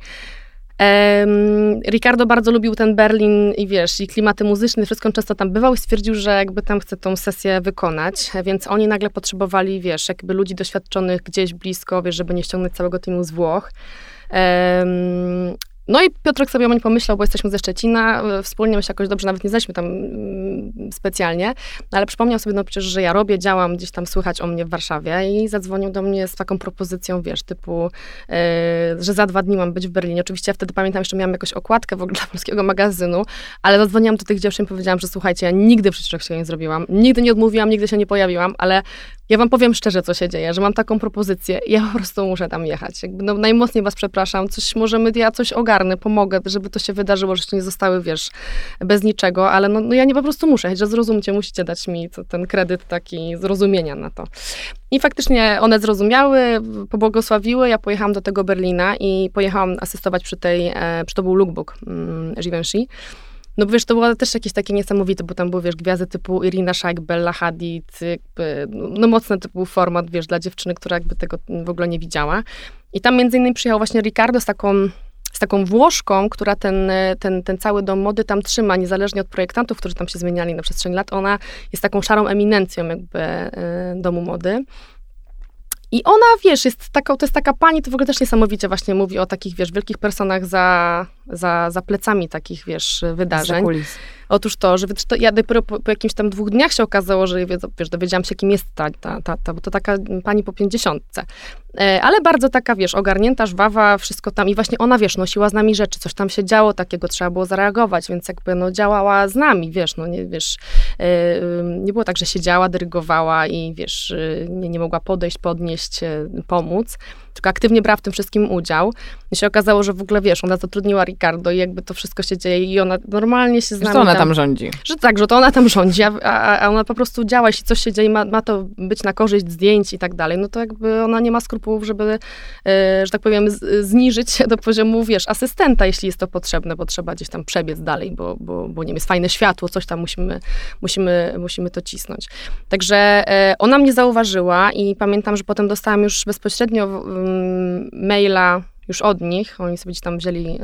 B: Em, Ricardo bardzo lubił ten Berlin i wiesz, i klimaty muzyczne, wszystko często tam bywał i stwierdził, że jakby tam chce tą sesję wykonać, więc oni nagle potrzebowali, wiesz, jakby ludzi doświadczonych gdzieś blisko, wiesz, żeby nie ściągnąć całego teamu z Włoch. Em, No i Piotrek sobie o mnie pomyślał, bo jesteśmy ze Szczecina, e, wspólnie my się jakoś dobrze nawet nie znaliśmy tam mm, specjalnie, ale przypomniał sobie, no przecież, że ja robię, działam, gdzieś tam słychać o mnie w Warszawie i zadzwonił do mnie z taką propozycją, wiesz, typu, yy, że za dwa dni mam być w Berlinie. Oczywiście ja wtedy pamiętam, jeszcze miałam jakąś okładkę w ogóle dla polskiego magazynu, ale zadzwoniłam do tych dziewczyn i powiedziałam, że słuchajcie, ja nigdy przecież się nie zrobiłam, nigdy nie odmówiłam, nigdy się nie pojawiłam, ale ja wam powiem szczerze, co się dzieje, że mam taką propozycję ja po prostu muszę tam jechać. Jakby, no, najmocniej was przepraszam, coś możemy, ja coś ogarnę, pomogę, żeby to się wydarzyło, żeście nie zostały, wiesz, bez niczego, ale no, no ja nie po prostu muszę, że zrozumcie, musicie dać mi to, ten kredyt taki zrozumienia na to. I faktycznie one zrozumiały, pobłogosławiły, ja pojechałam do tego Berlina i pojechałam asystować przy tej, e, przy to był lookbook mm, Givenchy. No wiesz, to było też jakieś takie niesamowite, bo tam były, wiesz, gwiazdy typu Irina Shayk, Bella Hadid, jakby, no mocny to był format, wiesz, dla dziewczyny, która jakby tego w ogóle nie widziała. I tam między innymi przyjechał właśnie Ricardo z taką z taką Włoszką, która ten, ten, ten cały dom mody tam trzyma, niezależnie od projektantów, którzy tam się zmieniali na przestrzeni lat, ona jest taką szarą eminencją jakby y, domu mody. I ona, wiesz, jest taką, to jest taka pani, to w ogóle też niesamowicie właśnie mówi o takich, wiesz, wielkich personach za, za, za plecami takich, wiesz, wydarzeń. Otóż to, że to, ja dopiero po, po, jakimś tam dwóch dniach się okazało, że wiesz, dowiedziałam się, kim jest ta, ta, ta, ta bo to taka pani po pięćdziesiątce. E, ale bardzo taka, wiesz, ogarnięta, żwawa, wszystko tam i właśnie ona, wiesz, nosiła z nami rzeczy, coś tam się działo takiego, trzeba było zareagować, więc jakby, no, działała z nami, wiesz, no, nie, wiesz, e, nie było tak, że siedziała, dyrygowała i, wiesz, nie, nie mogła podejść, podnieść, e, pomóc, tylko aktywnie brała w tym wszystkim udział. I się okazało, że w ogóle, wiesz, ona zatrudniła Ricardo i jakby to wszystko się dzieje i ona normalnie się z nami
A: Że to ona tam, tam rządzi.
B: Że tak, że to ona tam rządzi, a, a, ona po prostu działa, jeśli coś się dzieje, ma, ma, to być na korzyść zdjęć i tak dalej, no to jakby ona nie ma skrupułów, żeby, e, że tak powiem, zniżyć się do poziomu, wiesz, asystenta, jeśli jest to potrzebne, bo trzeba gdzieś tam przebiec dalej, bo, bo, bo nie wiem, jest fajne światło, coś tam musimy, musimy, musimy to cisnąć. Także e, ona mnie zauważyła i pamiętam, że potem dostałam już bezpośrednio maila już od nich, oni sobie tam wzięli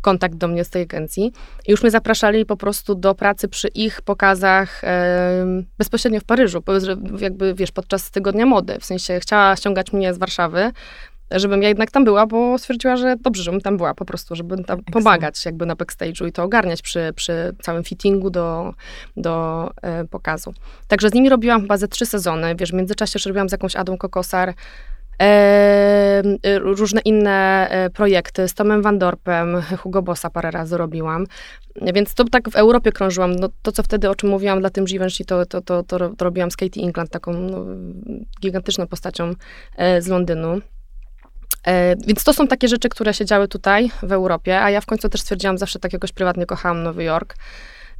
B: kontakt do mnie z tej agencji. I już mnie zapraszali po prostu do pracy przy ich pokazach bezpośrednio w Paryżu, jakby, wiesz, podczas Tygodnia Mody, w sensie chciała ściągać mnie z Warszawy, żebym ja jednak tam była, bo stwierdziła, że dobrze, żebym tam była po prostu, żeby tam pomagać jakby na backstage'u i to ogarniać przy, przy całym fittingu do, do e, pokazu. Także z nimi robiłam chyba ze trzy sezony, wiesz, w międzyczasie już robiłam z jakąś Adą Kokosar, różne inne e, projekty z Tomem Van Dorpem, Hugo Bossa parę razy robiłam, więc to tak w Europie krążyłam. No, to, co wtedy, o czym mówiłam dla tym Givenchy, to, to, to, to robiłam z Katie England, taką no, gigantyczną postacią e, z Londynu. E, więc to są takie rzeczy, które się działy tutaj w Europie, a ja w końcu też stwierdziłam, zawsze tak jakoś prywatnie kochałam Nowy Jork.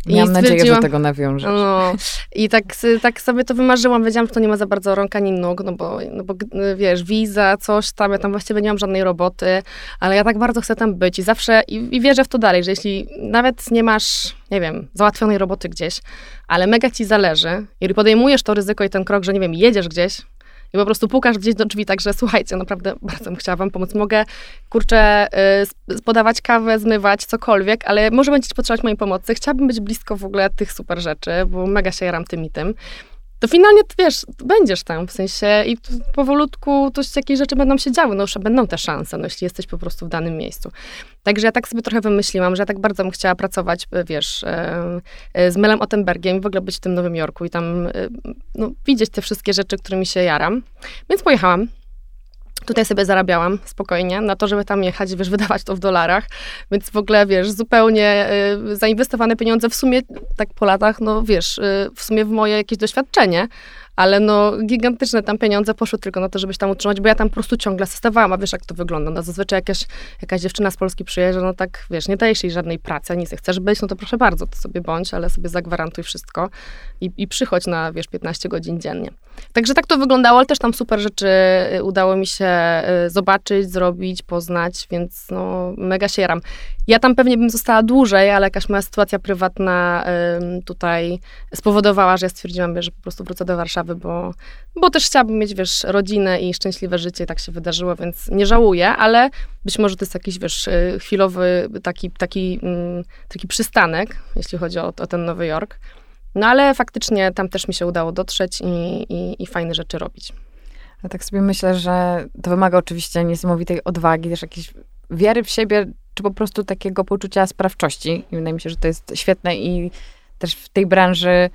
A: Miałam nadzieję, że tego nawiążesz. No,
B: I tak, tak sobie to wymarzyłam. Wiedziałam, że to nie ma za bardzo rąk ani nóg, no bo, no bo wiesz, wiza, coś tam, ja tam właściwie nie mam żadnej roboty, ale ja tak bardzo chcę tam być i zawsze, i, i wierzę w to dalej, że jeśli nawet nie masz, nie wiem, załatwionej roboty gdzieś, ale mega ci zależy i podejmujesz to ryzyko i ten krok, że nie wiem, jedziesz gdzieś, i po prostu pukasz gdzieś do drzwi, także słuchajcie, naprawdę bardzo bym chciała wam pomóc. Mogę, kurczę, y, podawać kawę, zmywać, cokolwiek, ale może będziecie potrzebować mojej pomocy. Chciałabym być blisko w ogóle tych super rzeczy, bo mega się jaram tym i tym to finalnie, wiesz, będziesz tam, w sensie i powolutku to jakieś rzeczy będą się działy, no już będą te szanse, no jeśli jesteś po prostu w danym miejscu. Także ja tak sobie trochę wymyśliłam, że ja tak bardzo bym chciała pracować, e, wiesz, e, e, z Melem Ottenbergiem i w ogóle być w tym Nowym Jorku i tam, no, widzieć te wszystkie rzeczy, którymi się jaram. Więc pojechałam. Tutaj sobie zarabiałam spokojnie na to, żeby tam jechać, wiesz, wydawać to w dolarach, więc w ogóle, wiesz, zupełnie y, zainwestowane pieniądze w sumie, tak po latach, no wiesz, y, w sumie w moje jakieś doświadczenie, ale no gigantyczne tam pieniądze poszły tylko na to, żebyś tam utrzymać, bo ja tam po prostu ciągle asystowałam, a wiesz jak to wygląda. No zazwyczaj jakaś, jakaś dziewczyna z Polski przyjeżdża, no tak, wiesz, nie dajesz jej żadnej pracy, nic chcesz być, no to proszę bardzo, to sobie bądź, ale sobie zagwarantuj wszystko i, i przychodź na, wiesz, 15 godzin dziennie. Także tak to wyglądało, ale też tam super rzeczy y, udało mi się y, zobaczyć, zrobić, poznać, więc no mega się jaram. Ja tam pewnie bym została dłużej, ale jakaś moja sytuacja prywatna tutaj spowodowała, że ja stwierdziłam, że po prostu wrócę do Warszawy, bo, bo też chciałabym mieć, wiesz, rodzinę i szczęśliwe życie tak się wydarzyło, więc nie żałuję, ale być może to jest jakiś, wiesz, y, chwilowy taki, taki, mm, taki przystanek, jeśli chodzi o, o ten Nowy Jork. No ale faktycznie tam też mi się udało dotrzeć i, i, i fajne rzeczy robić.
A: Ja tak sobie myślę, że to wymaga oczywiście niesamowitej odwagi, też jakiejś wiary w siebie, czy po prostu takiego poczucia sprawczości. I wydaje mi się, że to jest świetne i też w tej branży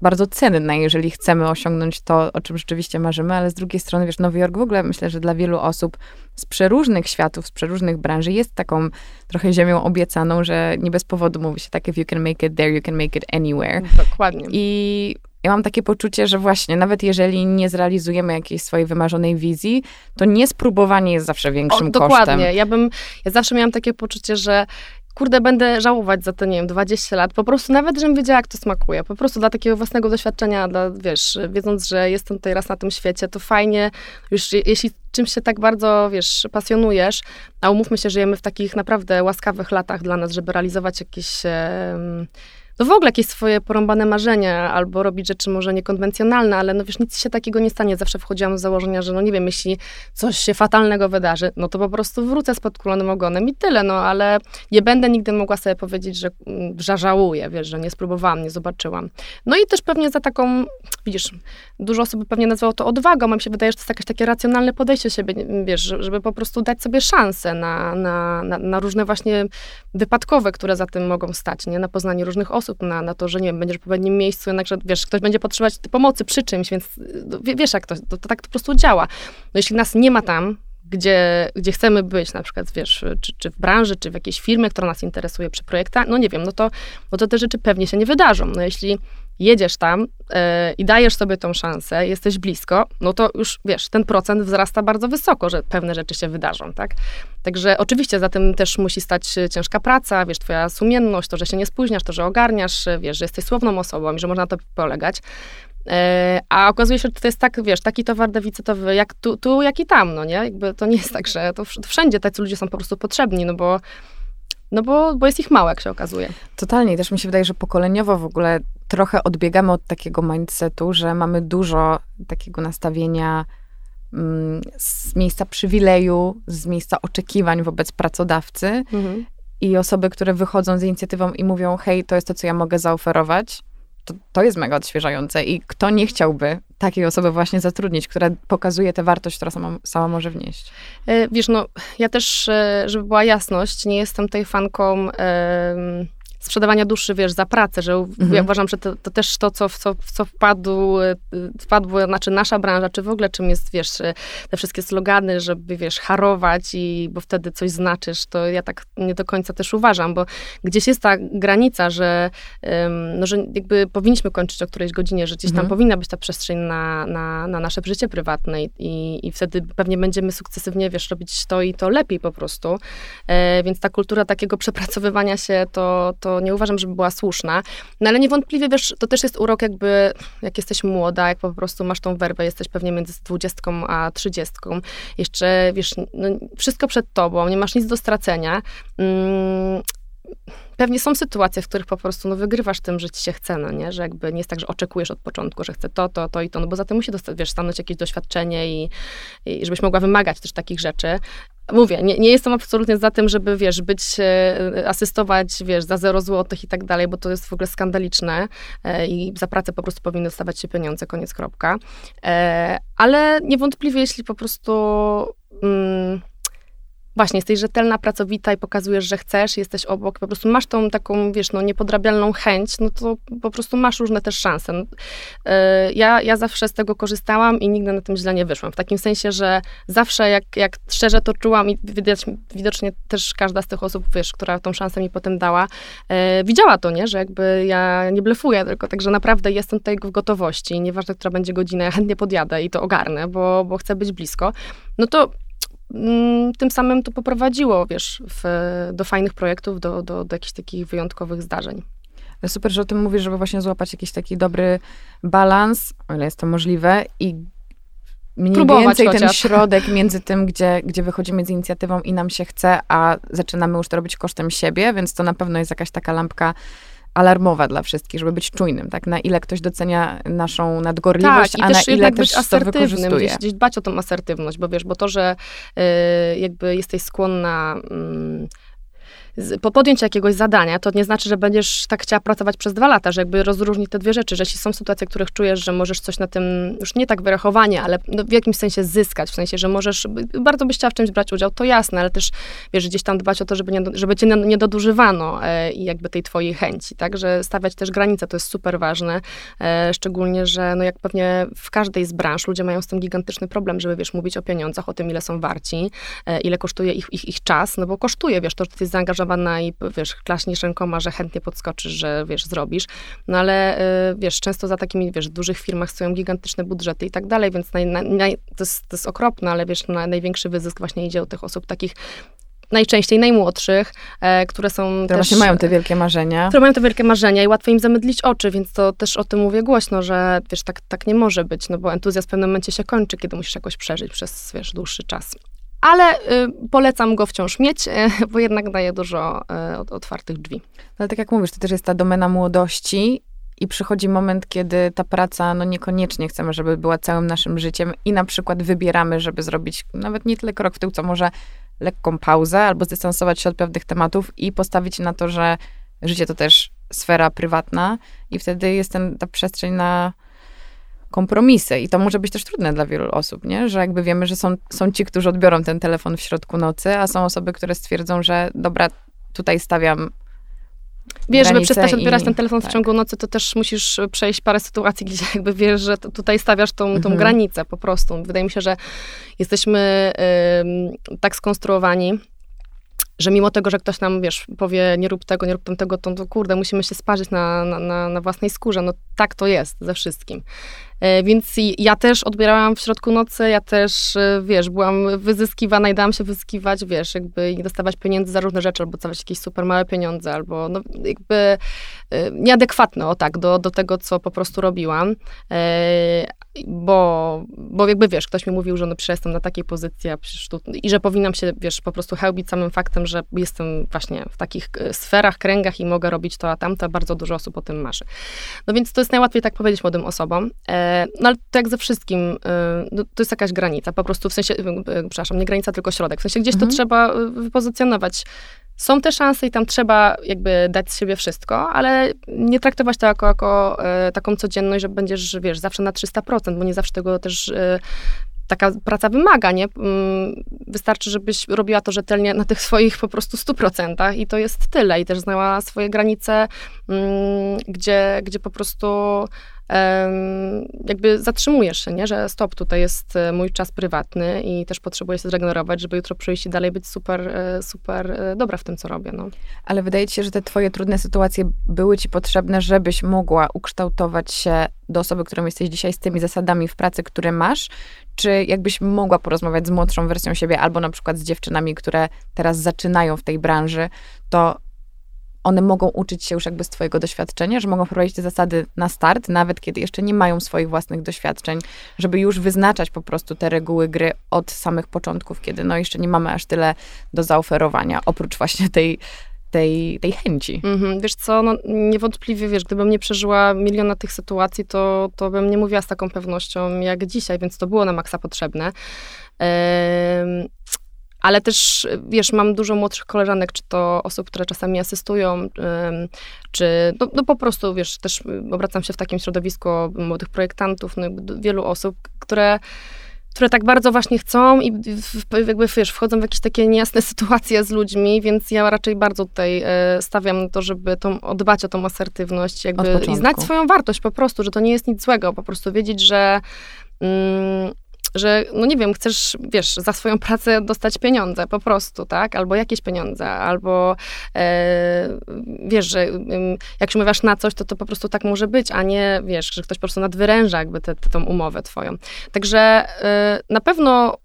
A: bardzo cenne, jeżeli chcemy osiągnąć to, o czym rzeczywiście marzymy, ale z drugiej strony, wiesz, Nowy Jork w ogóle myślę, że dla wielu osób z przeróżnych światów, z przeróżnych branży jest taką trochę ziemią obiecaną, że nie bez powodu mówi się tak, if you can make it there, you can make it anywhere.
B: Dokładnie.
A: I ja mam takie poczucie, że właśnie, nawet jeżeli nie zrealizujemy jakiejś swojej wymarzonej wizji, to niespróbowanie jest zawsze większym o,
B: dokładnie.
A: kosztem.
B: Dokładnie. Ja bym, ja zawsze miałam takie poczucie, że kurde, będę żałować za te, nie wiem, 20 lat. Po prostu nawet, żebym wiedziała, jak to smakuje. Po prostu dla takiego własnego doświadczenia, dla, wiesz, wiedząc, że jestem tutaj raz na tym świecie, to fajnie, już jeśli czymś się tak bardzo, wiesz, pasjonujesz, a umówmy się, żyjemy w takich naprawdę łaskawych latach dla nas, żeby realizować jakieś... no w ogóle jakieś swoje porąbane marzenia, albo robić rzeczy może niekonwencjonalne, ale no wiesz, nic się takiego nie stanie. Zawsze wchodziłam z założenia, że no nie wiem, jeśli coś się fatalnego wydarzy, no to po prostu wrócę z podkulonym ogonem i tyle, no ale nie będę nigdy mogła sobie powiedzieć, że, mm, że żałuję, wiesz, że nie spróbowałam, nie zobaczyłam. No i też pewnie za taką, widzisz, dużo osób pewnie nazwało to odwagą, mi się wydaje, że to jest jakieś takie racjonalne podejście siebie, wiesz, żeby po prostu dać sobie szansę na, na, na, na różne właśnie wypadkowe, które za tym mogą stać, nie? Na poznanie różnych osób, osób na, na to, że nie wiem, będziesz w odpowiednim miejscu, jednakże wiesz, ktoś będzie potrzebować pomocy przy czymś, więc no, wiesz jak to, to, to tak to po prostu działa. No jeśli nas nie ma tam, gdzie, gdzie chcemy być, na przykład, wiesz, czy, czy w branży, czy w jakiejś firmie, która nas interesuje przy projektach, no nie wiem, no to, no to te rzeczy pewnie się nie wydarzą. No jeśli jedziesz tam yy, i dajesz sobie tą szansę, jesteś blisko, no to już, wiesz, ten procent wzrasta bardzo wysoko, że pewne rzeczy się wydarzą, tak? Także oczywiście za tym też musi stać ciężka praca, wiesz, twoja sumienność, to, że się nie spóźniasz, to, że ogarniasz, wiesz, że jesteś słowną osobą i że można na to polegać. E, a okazuje się, że to jest tak, wiesz, taki towar deficytowy jak tu, tu, jak i tam, no nie? Jakby to nie jest tak, że to wszędzie tacy ludzie są po prostu potrzebni, no bo no bo, bo jest ich mało, jak się okazuje.
A: Totalnie. Też mi się wydaje, że pokoleniowo w ogóle trochę odbiegamy od takiego mindsetu, że mamy dużo takiego nastawienia mm, z miejsca przywileju, z miejsca oczekiwań wobec pracodawcy. Mhm. I osoby, które wychodzą z inicjatywą i mówią, hej, to jest to, co ja mogę zaoferować, to, to jest mega odświeżające. I kto nie chciałby takiej osoby właśnie zatrudnić, która pokazuje tę wartość, która sama, sama może wnieść?
B: E, wiesz, no, ja też, e, żeby była jasność, nie jestem tej fanką sprzedawania duszy, wiesz, za pracę, że mhm. ja uważam, że to, to, też to, co, w co, w co wpadł, y, wpadło, znaczy nasza branża, czy w ogóle czym jest, wiesz, y, te wszystkie slogany, żeby, wiesz, harować i, bo wtedy coś znaczysz, to ja tak nie do końca też uważam, bo gdzieś jest ta granica, że, no, że jakby powinniśmy kończyć o którejś godzinie, że gdzieś tam mhm. powinna być ta przestrzeń na, na, na nasze życie prywatne i, i wtedy pewnie będziemy sukcesywnie, wiesz, robić to i to lepiej po prostu, e, więc ta kultura takiego przepracowywania się, to, to nie uważam, żeby była słuszna. No ale niewątpliwie, wiesz, to też jest urok jakby, jak jesteś młoda, jak po prostu masz tą werbę, jesteś pewnie między dwudziestką a trzydziestką. Jeszcze, wiesz, no, wszystko przed tobą, nie masz nic do stracenia. Mm, pewnie są sytuacje, w których po prostu no, wygrywasz tym, że ci się chce, no nie? Że jakby nie jest tak, że oczekujesz od początku, że chcę to, to, to i to, no bo za tym musi dostać, wiesz, stanąć jakieś doświadczenie i, i żebyś mogła wymagać też takich rzeczy. Mówię, nie, nie jestem absolutnie za tym, żeby, wiesz, być, e, asystować, wiesz, za zero złotych i tak dalej, bo to jest w ogóle skandaliczne e, i za pracę po prostu powinny dostawać się pieniądze, koniec, kropka. E, ale niewątpliwie, jeśli po prostu... Mm, właśnie jesteś rzetelna, pracowita i pokazujesz, że chcesz, jesteś obok, po prostu masz tą taką, wiesz, no niepodrabialną chęć, no to po prostu masz różne też szanse. Yy, ja, ja zawsze z tego korzystałam i nigdy na tym źle nie wyszłam. W takim sensie, że zawsze jak, jak szczerze to czułam i widać, widocznie też każda z tych osób, wiesz, która tą szansę mi potem dała, yy, widziała to, nie, że jakby ja nie blefuję, tylko także naprawdę jestem tutaj w gotowości. Nieważne, która będzie godzina, ja chętnie podjadę i to ogarnę, bo, bo chcę być blisko. No to tym samym to poprowadziło, wiesz, w, do fajnych projektów, do, do, do jakichś takich wyjątkowych zdarzeń.
A: Super, że o tym mówisz, żeby właśnie złapać jakiś taki dobry balans, o ile jest to możliwe, i mniej Próbować więcej chociaż. ten środek między tym, gdzie, gdzie wychodzimy z inicjatywą i nam się chce, a zaczynamy już to robić kosztem siebie, więc to na pewno jest jakaś taka lampka alarmowa dla wszystkich, żeby być czujnym, tak? Na ile ktoś docenia naszą nadgorliwość, tak, a na ile też to wykorzystuje.
B: Gdzieś, gdzieś dbać o tą asertywność, bo wiesz, bo to, że y, jakby jesteś skłonna... Y, po podjęciu jakiegoś zadania, to nie znaczy, że będziesz tak chciała pracować przez dwa lata, że jakby rozróżnić te dwie rzeczy, że jeśli są sytuacje, w których czujesz, że możesz coś na tym, już nie tak wyrachowanie, ale no w jakimś sensie zyskać, w sensie, że możesz, bardzo byś chciała w czymś brać udział, to jasne, ale też, wiesz, gdzieś tam dbać o to, żeby, nie, żeby cię nie dodużywano e, i jakby tej twojej chęci, tak, że stawiać też granice, to jest super ważne, e, szczególnie, że no jak pewnie w każdej z branż ludzie mają z tym gigantyczny problem, żeby, wiesz, mówić o pieniądzach, o tym, ile są warci, e, ile kosztuje ich, ich, ich czas, no bo kosztuje, wiesz, to, że ty jesteś zaangażowana i, wiesz, klaśniesz rękoma, że chętnie podskoczysz, że, wiesz, zrobisz, no ale, wiesz, często za takimi, wiesz, dużych firmach stoją gigantyczne budżety i tak dalej, więc naj, naj, to, jest, to jest okropne, ale wiesz, na, największy wyzysk właśnie idzie od tych osób takich najczęściej najmłodszych, e, które są
A: które
B: też...
A: właśnie mają te wielkie marzenia.
B: Które mają te wielkie marzenia i łatwo im zamydlić oczy, więc to też o tym mówię głośno, że wiesz, tak, tak nie może być, no bo entuzjazm w pewnym momencie się kończy, kiedy musisz jakoś przeżyć przez, wiesz, dłuższy czas. Ale y, polecam go wciąż mieć, y, bo jednak daje dużo y, otwartych drzwi.
A: Ale tak jak mówisz, to też jest ta domena młodości i przychodzi moment, kiedy ta praca, no niekoniecznie chcemy, żeby była całym naszym życiem i na przykład wybieramy, żeby zrobić nawet nie tyle krok w tył, co może lekką pauzę albo zdystansować się od pewnych tematów i postawić na to, że życie to też sfera prywatna i wtedy jest ten, ta przestrzeń na kompromisy. I to może być też trudne dla wielu osób, nie? Że jakby wiemy, że są, są ci, którzy odbiorą ten telefon w środku nocy, a są osoby, które stwierdzą, że dobra, tutaj stawiam
B: Wiesz, żeby przestać odbierać i, ten telefon tak. w ciągu nocy, to też musisz przejść parę sytuacji, gdzie jakby wiesz, że tutaj stawiasz tą, tą mhm. granicę po prostu. Wydaje mi się, że jesteśmy tak skonstruowani, że mimo tego, że ktoś nam, wiesz, powie nie rób tego, nie rób tamtego, to, to kurde, musimy się sparzyć na, na, na własnej skórze. No tak to jest ze wszystkim. E, więc ja też odbierałam w środku nocy, ja też, e, wiesz, byłam wyzyskiwana i dałam się wyzyskiwać, wiesz, jakby i dostawać pieniędzy za różne rzeczy, albo dawać jakieś super małe pieniądze, albo no, jakby e, nieadekwatne, o tak, do, do tego, co po prostu robiłam. Bo, bo jakby, wiesz, ktoś mi mówił, że no przecież jestem na takiej pozycji, a tu, i że powinnam się, wiesz, po prostu chełbić samym faktem, że jestem właśnie w takich sferach, kręgach i mogę robić to, a tamto, bardzo dużo osób o tym marzy. No więc to jest najłatwiej tak powiedzieć młodym osobom. No ale to jak ze wszystkim, y, no, to jest jakaś granica, po prostu w sensie, y, y, przepraszam, nie granica, tylko środek. W sensie gdzieś mhm. to trzeba wypozycjonować. Są te szanse i tam trzeba jakby dać z siebie wszystko, ale nie traktować to jako, jako taką codzienność, że będziesz, wiesz, zawsze na 300%, bo nie zawsze tego też taka praca wymaga, nie? Mm, wystarczy, żebyś robiła to rzetelnie na tych swoich po prostu 100% i to jest tyle. I też znała swoje granice, mm, gdzie, gdzie po prostu jakby zatrzymujesz się, nie? że stop, tutaj jest e, mój czas prywatny i też potrzebuję się zregenerować, żeby jutro przyjść i dalej być super, e, super e, dobra w tym, co robię. No.
A: Ale wydaje ci się, że te twoje trudne sytuacje były ci potrzebne, żebyś mogła ukształtować się do osoby, którą jesteś dzisiaj z tymi zasadami w pracy, które masz, czy jakbyś mogła porozmawiać z młodszą wersją siebie, albo na przykład z dziewczynami, które teraz zaczynają w tej branży, to one mogą uczyć się już jakby z twojego doświadczenia, że mogą wprowadzić te zasady na start, nawet kiedy jeszcze nie mają swoich własnych doświadczeń, żeby już wyznaczać po prostu te reguły gry od samych początków, kiedy no jeszcze nie mamy aż tyle do zaoferowania, oprócz właśnie tej tej, tej chęci.
B: Mhm. Wiesz co, no niewątpliwie, wiesz, gdybym nie przeżyła miliona tych sytuacji, to, to bym nie mówiła z taką pewnością jak dzisiaj, więc to było na maksa potrzebne. Ale też, wiesz, mam dużo młodszych koleżanek, czy to osób, które czasami asystują, czy no, no po prostu, wiesz, też obracam się w takim środowisku młodych projektantów, no wielu osób, które które tak bardzo właśnie chcą i jakby, wiesz, wchodzą w jakieś takie niejasne sytuacje z ludźmi, więc ja raczej bardzo tutaj e, stawiam na to, żeby tą, dbać o tą asertywność jakby i znać swoją wartość po prostu, że to nie jest nic złego, po prostu wiedzieć, że mm, że, no nie wiem, chcesz, wiesz, za swoją pracę dostać pieniądze po prostu, tak? Albo jakieś pieniądze, albo e, wiesz, że jak się umawiasz na coś, to to po prostu tak może być, a nie, wiesz, że ktoś po prostu nadwyręża jakby tę umowę twoją. Także e, na pewno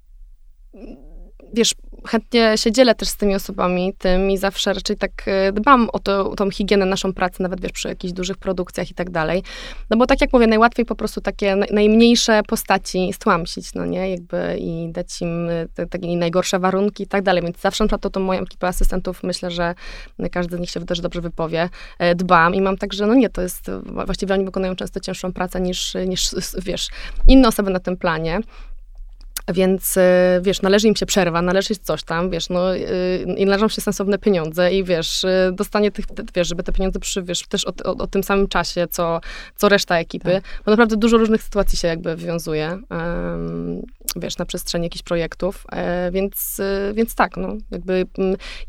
B: wiesz, chętnie się dzielę też z tymi osobami tym i zawsze raczej tak e, dbam o to, tą higienę naszą pracę, nawet wiesz, przy jakichś dużych produkcjach i tak dalej. No bo tak jak mówię, najłatwiej po prostu takie najmniejsze postaci stłamsić, no nie, jakby i dać im takie najgorsze warunki i tak dalej, więc zawsze na to, to moją ekipę asystentów myślę, że każdy z nich się też dobrze wypowie, e, dbam i mam także, no nie, to jest, właściwie oni wykonują często cięższą pracę niż, niż wiesz, inne osoby na tym planie. Więc wiesz, należy im się przerwa, należy coś tam, wiesz, no i należą się sensowne pieniądze i wiesz, dostanie tych, wiesz, żeby te pieniądze przy, wiesz, też o, o, o tym samym czasie, co, co reszta ekipy, tak. bo naprawdę dużo różnych sytuacji się jakby wiązuje, um, wiesz, na przestrzeni jakichś projektów, e, więc, więc tak, no, jakby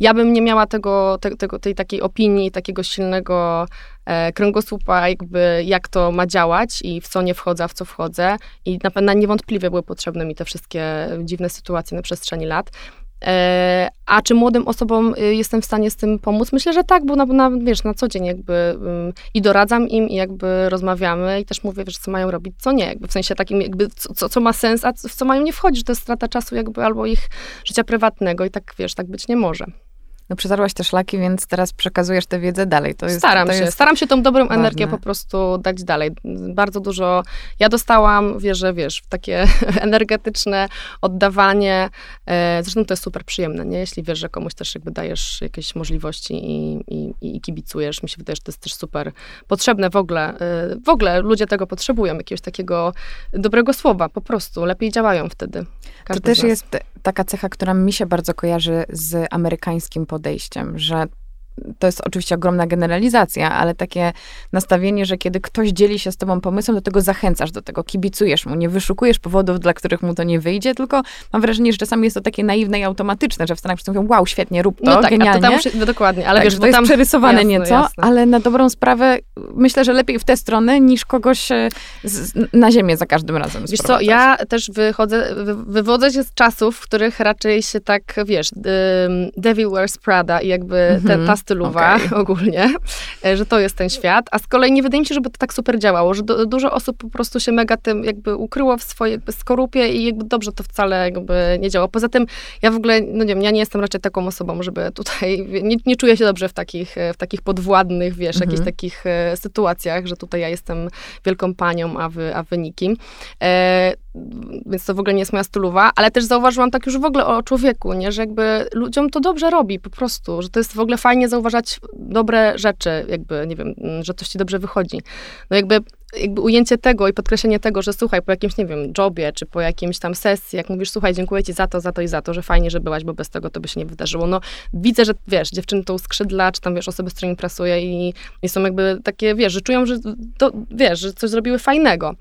B: ja bym nie miała tego, te, tego tej takiej opinii, takiego silnego e, kręgosłupa, jakby jak to ma działać i w co nie wchodzę, a w co wchodzę. I na pewno niewątpliwie były potrzebne mi te wszystkie dziwne sytuacje na przestrzeni lat. E, a czy młodym osobom y, jestem w stanie z tym pomóc? Myślę, że tak, bo na, na, wiesz, na co dzień jakby i doradzam im i jakby rozmawiamy i też mówię, wiesz, co mają robić, co nie, jakby w sensie takim jakby co, co ma sens, a w co mają nie wchodzić, to jest strata czasu jakby albo ich życia prywatnego i tak, wiesz, tak być nie może.
A: No przetarłaś te szlaki, więc teraz przekazujesz tę wiedzę dalej. To jest,
B: Staram
A: to
B: się,
A: jest
B: staram się tą dobrą ważne. energię po prostu dać dalej. Bardzo dużo, ja dostałam, wierzę, wiesz, w takie energetyczne oddawanie, e, zresztą to jest super przyjemne, nie? Jeśli wiesz, że komuś też jakby dajesz jakieś możliwości i, i, i kibicujesz, mi się wydaje, że to jest też super potrzebne w ogóle, e, w ogóle ludzie tego potrzebują, jakiegoś takiego dobrego słowa, po prostu, lepiej działają wtedy.
A: Każdy to też jest taka cecha, która mi się bardzo kojarzy z amerykańskim podejściem, że to jest oczywiście ogromna generalizacja, ale takie nastawienie, że kiedy ktoś dzieli się z tobą pomysłem, do tego zachęcasz, do tego kibicujesz mu, nie wyszukujesz powodów, dla których mu to nie wyjdzie, tylko mam wrażenie, że czasami jest to takie naiwne i automatyczne, że w Stanach mówią, wow, świetnie, rób to, no tak, genialnie.
B: A to tam, no dokładnie, ale
A: tak,
B: wiesz,
A: to jest
B: tam,
A: przerysowane jasne, nieco, jasne. ale na dobrą sprawę myślę, że lepiej w tę stronę, niż kogoś e, z, na ziemię za każdym razem
B: Wiesz co, ja też wychodzę, wy, wywodzę się z czasów, w których raczej się tak, wiesz, Devil Wears Prada i jakby mm -hmm. ta stylowa okay. ogólnie, e, że to jest ten świat, a z kolei nie wydaje mi się, żeby to tak super działało, że do, dużo osób po prostu się mega tym jakby ukryło w swojej jakby skorupie i jakby dobrze to wcale jakby nie działa. Poza tym ja w ogóle, no nie wiem, ja nie jestem raczej taką osobą, żeby tutaj, nie, nie czuję się dobrze w takich, w takich podwładnych, wiesz, mhm. jakichś takich e, sytuacjach, że tutaj ja jestem wielką panią, a wy, a wy nikim. E, więc to w ogóle nie jest moja stylowa, ale też zauważyłam tak już w ogóle o człowieku, nie, że jakby ludziom to dobrze robi po prostu, że to jest w ogóle fajnie zauważać dobre rzeczy, jakby, nie wiem, że coś ci dobrze wychodzi. No jakby jakby ujęcie tego i podkreślenie tego, że słuchaj, po jakimś, nie wiem, jobie, czy po jakimś tam sesji, jak mówisz, słuchaj, dziękuję ci za to, za to i za to, że fajnie, że byłaś, bo bez tego to by się nie wydarzyło. No, widzę, że, wiesz, dziewczyny to uskrzydla, czy tam, wiesz, osoby, z którymi pracuję i, i są jakby takie, wiesz, że czują, że, to, wiesz, że coś zrobiły fajnego.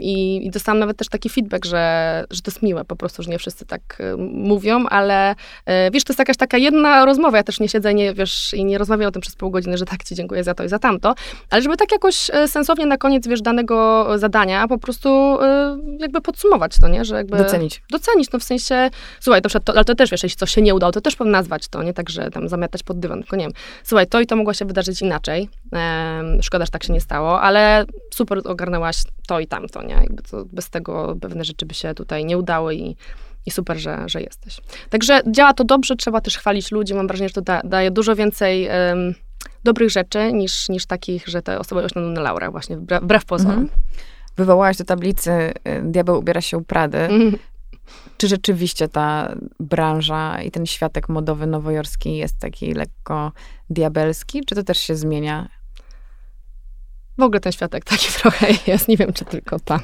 B: I, I dostałam nawet też taki feedback, że, że to jest miłe po prostu, że nie wszyscy tak e, mówią, ale e, wiesz, to jest jakaś taka jedna rozmowa, ja też nie siedzę nie, wiesz, i nie rozmawiam o tym przez pół godziny, że tak ci dziękuję za to i za tamto, ale żeby tak jakoś e, sensownie na koniec, wiesz, danego zadania po prostu y, jakby podsumować to, nie? Że jakby...
A: Docenić.
B: Docenić, no w sensie, słuchaj, to, to, ale to też, wiesz, jeśli coś się nie udało, to też nazwać to, nie? Tak, że tam zamiatać pod dywan, tylko nie wiem, słuchaj, to i to mogło się wydarzyć inaczej, szkoda, że tak się nie stało, ale super ogarnęłaś to i tamto, nie? Jakby to, bez tego pewne rzeczy by się tutaj nie udały i i super, że, że jesteś. Także działa to dobrze, trzeba też chwalić ludzi. Mam wrażenie, że to da, daje dużo więcej um, dobrych rzeczy niż, niż takich, że te osoby osiągną na laurach, właśnie wbrew, wbrew pozorom. Mhm.
A: Wywołałaś do tablicy Diabeł ubiera się u Prady. Mhm. Czy rzeczywiście ta branża i ten światek modowy nowojorski jest taki lekko diabelski, czy to też się zmienia
B: w ogóle ten światek taki trochę jest, nie wiem, czy tylko tam.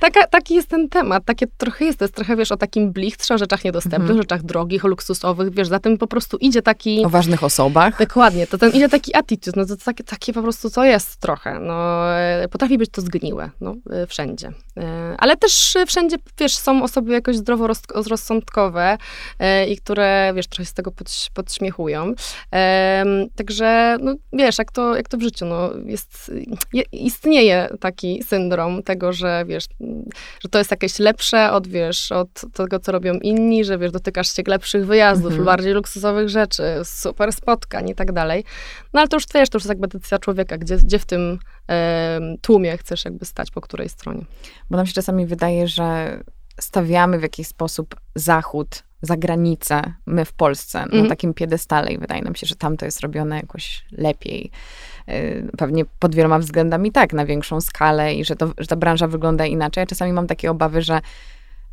B: Taka, taki jest ten temat, takie trochę jest, to jest trochę, wiesz, o takim blichtrze, o rzeczach niedostępnych, mm rzeczach drogich, o luksusowych, wiesz, za tym po prostu idzie taki...
A: O ważnych osobach.
B: Dokładnie, to ten idzie taki attitude, no to takie, takie po prostu to jest trochę, no, e, potrafi być to zgniłe, no, e, wszędzie. E, ale też wszędzie, wiesz, są osoby jakoś zdroworozsądkowe i które, wiesz, trochę z tego pod, podśmiechują. Także, no, wiesz, jak to, jak to w życiu, no, jest istnieje taki syndrom tego, że wiesz, że to jest jakieś lepsze od, wiesz, od tego, co robią inni, że wiesz, dotykasz się lepszych wyjazdów, mhm. bardziej luksusowych rzeczy, super spotkań i tak dalej. No ale to już, wiesz, to już jest jakby decyzja człowieka, gdzie, gdzie w tym tłumie chcesz jakby stać, po której stronie.
A: Bo nam się czasami wydaje, że stawiamy w jakiś sposób Zachód za granicę, my w Polsce, na mhm. takim piedestale i wydaje nam się, że tam to jest robione jakoś lepiej. Y, pewnie pod wieloma względami tak, na większą skalę i że, to, że ta branża wygląda inaczej. Ja czasami mam takie obawy, że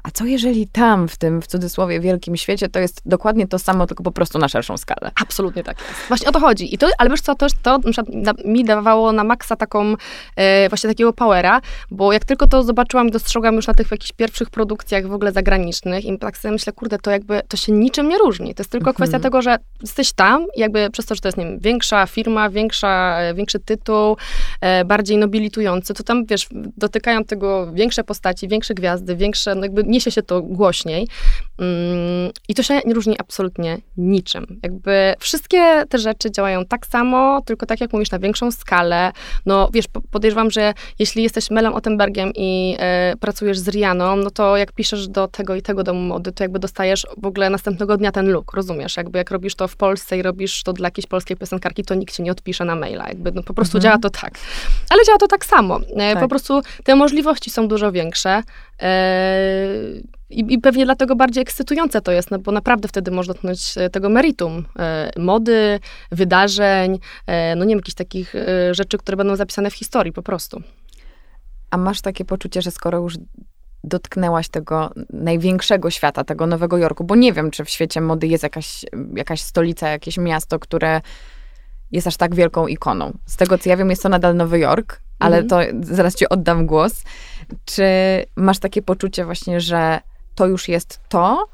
A: A co jeżeli tam, w tym w cudzysłowie wielkim świecie, to jest dokładnie to samo, tylko po prostu na szerszą skalę?
B: Absolutnie tak jest. Właśnie o to chodzi. I to, ale wiesz co, to, to na mi dawało na maksa taką, e, właśnie takiego powera, bo jak tylko to zobaczyłam i dostrzegłam już na tych jakichś pierwszych produkcjach w ogóle zagranicznych i tak sobie myślę, kurde, to jakby, to się niczym nie różni. To jest tylko mhm. kwestia tego, że jesteś tam i jakby przez to, że to jest, nie wiem, większa firma, większa, e, większy tytuł, e, bardziej nobilitujący, to tam, wiesz, dotykają tego większe postaci, większe gwiazdy, większe, no jakby niesie się to głośniej. Mm, I to się nie różni absolutnie niczym. Jakby wszystkie te rzeczy działają tak samo, tylko tak jak mówisz, na większą skalę. No wiesz, podejrzewam, że jeśli jesteś Melem Ottenbergiem i e, pracujesz z Rianą, no to jak piszesz do tego i tego domu mody, to jakby dostajesz w ogóle następnego dnia ten look, rozumiesz? Jakby jak robisz to w Polsce i robisz to dla jakiejś polskiej piosenkarki, to nikt ci nie odpisze na maila. Jakby no, po prostu mhm. działa to tak. Ale działa to tak samo. E, tak. Po prostu te możliwości są dużo większe. I, I, pewnie dlatego bardziej ekscytujące to jest, no bo naprawdę wtedy można dotknąć e, tego meritum e, mody, wydarzeń, e, no nie wiem, jakichś takich rzeczy, które będą zapisane w historii po prostu.
A: A masz takie poczucie, że skoro już dotknęłaś tego największego świata, tego Nowego Jorku, bo nie wiem, czy w świecie mody jest jakaś, jakaś stolica, jakieś miasto, które jest aż tak wielką ikoną. Z tego, co ja wiem, jest to nadal Nowy Jork, ale mm to zaraz ci oddam głos. Czy masz takie poczucie właśnie, że to już jest to,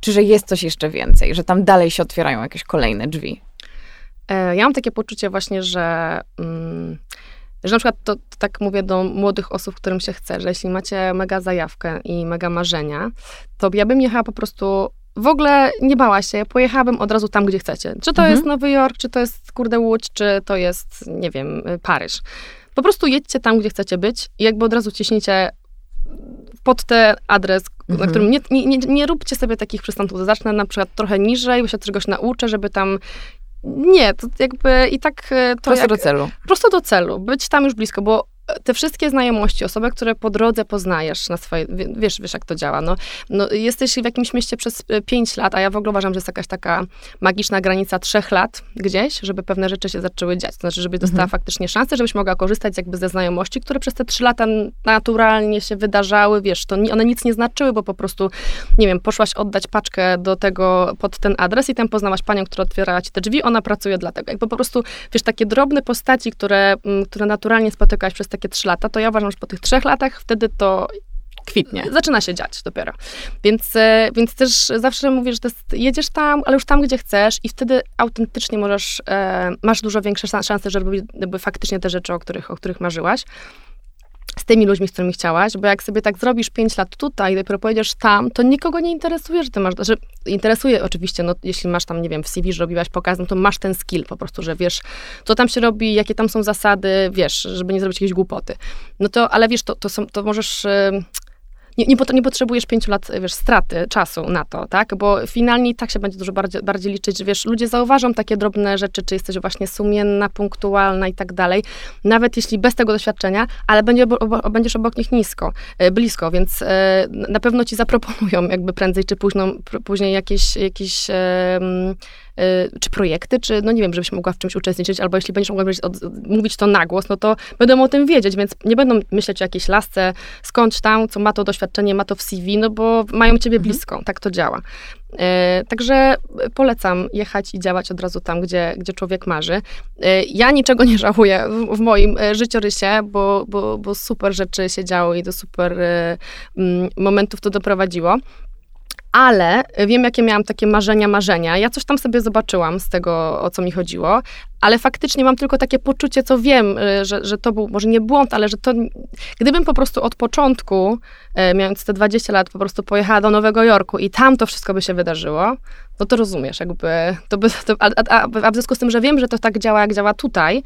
A: czy że jest coś jeszcze więcej, że tam dalej się otwierają jakieś kolejne drzwi?
B: E, ja mam takie poczucie właśnie, że, mm, że na przykład to, to, tak mówię do młodych osób, którym się chce, że jeśli macie mega zajawkę i mega marzenia, to ja bym jechała po prostu w ogóle nie bała się, pojechałabym od razu tam, gdzie chcecie. Czy to mhm. jest Nowy Jork, czy to jest kurde Łódź, czy to jest, nie wiem, Paryż. Po prostu jedźcie tam, gdzie chcecie być i jakby od razu ciśnijcie pod ten adres, mhm. na którym nie, nie, nie, nie róbcie sobie takich przystanków. Zacznę na przykład trochę niżej, bo się czegoś nauczę, żeby tam nie, to jakby i tak
A: e, to. Prosto jak, do celu.
B: Prosto do celu. Być tam już blisko, bo te wszystkie znajomości, osoby, które po drodze poznajesz na swoje, wiesz, wiesz jak to działa, no, no jesteś w jakimś mieście przez e, pięć lat, a ja w ogóle uważam, że jest jakaś taka magiczna granica trzech lat gdzieś, żeby pewne rzeczy się zaczęły dziać, to znaczy, żeby dostała mhm. faktycznie szansę, żebyś mogła korzystać jakby ze znajomości, które przez te trzy lata naturalnie się wydarzały, wiesz, to one nic nie znaczyły, bo po prostu, nie wiem, poszłaś oddać paczkę do tego, pod ten adres i tam poznałaś panią, która otwierała ci te drzwi, ona pracuje dlatego. Jakby po prostu, wiesz, takie drobne postaci, które, które naturalnie spotykałaś przez te takie trzy lata, to ja uważam, że po tych trzech latach wtedy to kwitnie. Zaczyna się dziać dopiero. Więc, e, więc też zawsze mówię, że jest, jedziesz tam, ale już tam, gdzie chcesz i wtedy autentycznie możesz, e, masz dużo większe szanse, żeby robić faktycznie te rzeczy, o których, o których marzyłaś z tymi ludźmi, z którymi chciałaś, bo jak sobie tak zrobisz 5 lat tutaj i dopiero pojedziesz tam, to nikogo nie interesuje, że ty masz, że interesuje oczywiście, no jeśli masz tam, nie wiem, w CV, że robiłaś pokaz, no to masz ten skill po prostu, że wiesz, co tam się robi, jakie tam są zasady, wiesz, żeby nie zrobić jakiejś głupoty. No to, ale wiesz, to, to, są, to możesz nie, nie, nie, potrzebujesz pięciu lat, wiesz, straty czasu na to, tak? Bo finalnie tak się będzie dużo bardziej, bardziej liczyć, wiesz, ludzie zauważą takie drobne rzeczy, czy jesteś właśnie sumienna, punktualna i tak dalej, nawet jeśli bez tego doświadczenia, ale będzie, obo, będziesz obok nich nisko, e, blisko, więc e, na pewno ci zaproponują jakby prędzej czy późno, później jakieś, jakieś czy projekty, czy no nie wiem, żebyś mogła w czymś uczestniczyć, albo jeśli będziesz mogła mówić, to na głos, no to będą o tym wiedzieć, więc nie będą myśleć o jakiejś lasce, skądś tam, co ma to doświadczenie, ma to w CV, no bo mają ciebie mhm. blisko, tak to działa. E, także polecam jechać i działać od razu tam, gdzie, gdzie człowiek marzy. E, ja niczego nie żałuję w, w moim życiorysie, bo, bo, bo super rzeczy się działy i do super momentów to doprowadziło ale wiem, jakie miałam takie marzenia, marzenia. Ja coś tam sobie zobaczyłam z tego, o co mi chodziło, ale faktycznie mam tylko takie poczucie, co wiem, y, że, że to był może nie błąd, ale że to. Gdybym po prostu od początku, y, mając te 20 lat, po prostu pojechała do Nowego Jorku i tam to wszystko by się wydarzyło, no to rozumiesz, jakby. To by, to, a, a, a w związku z tym, że wiem, że to tak działa, jak działa tutaj,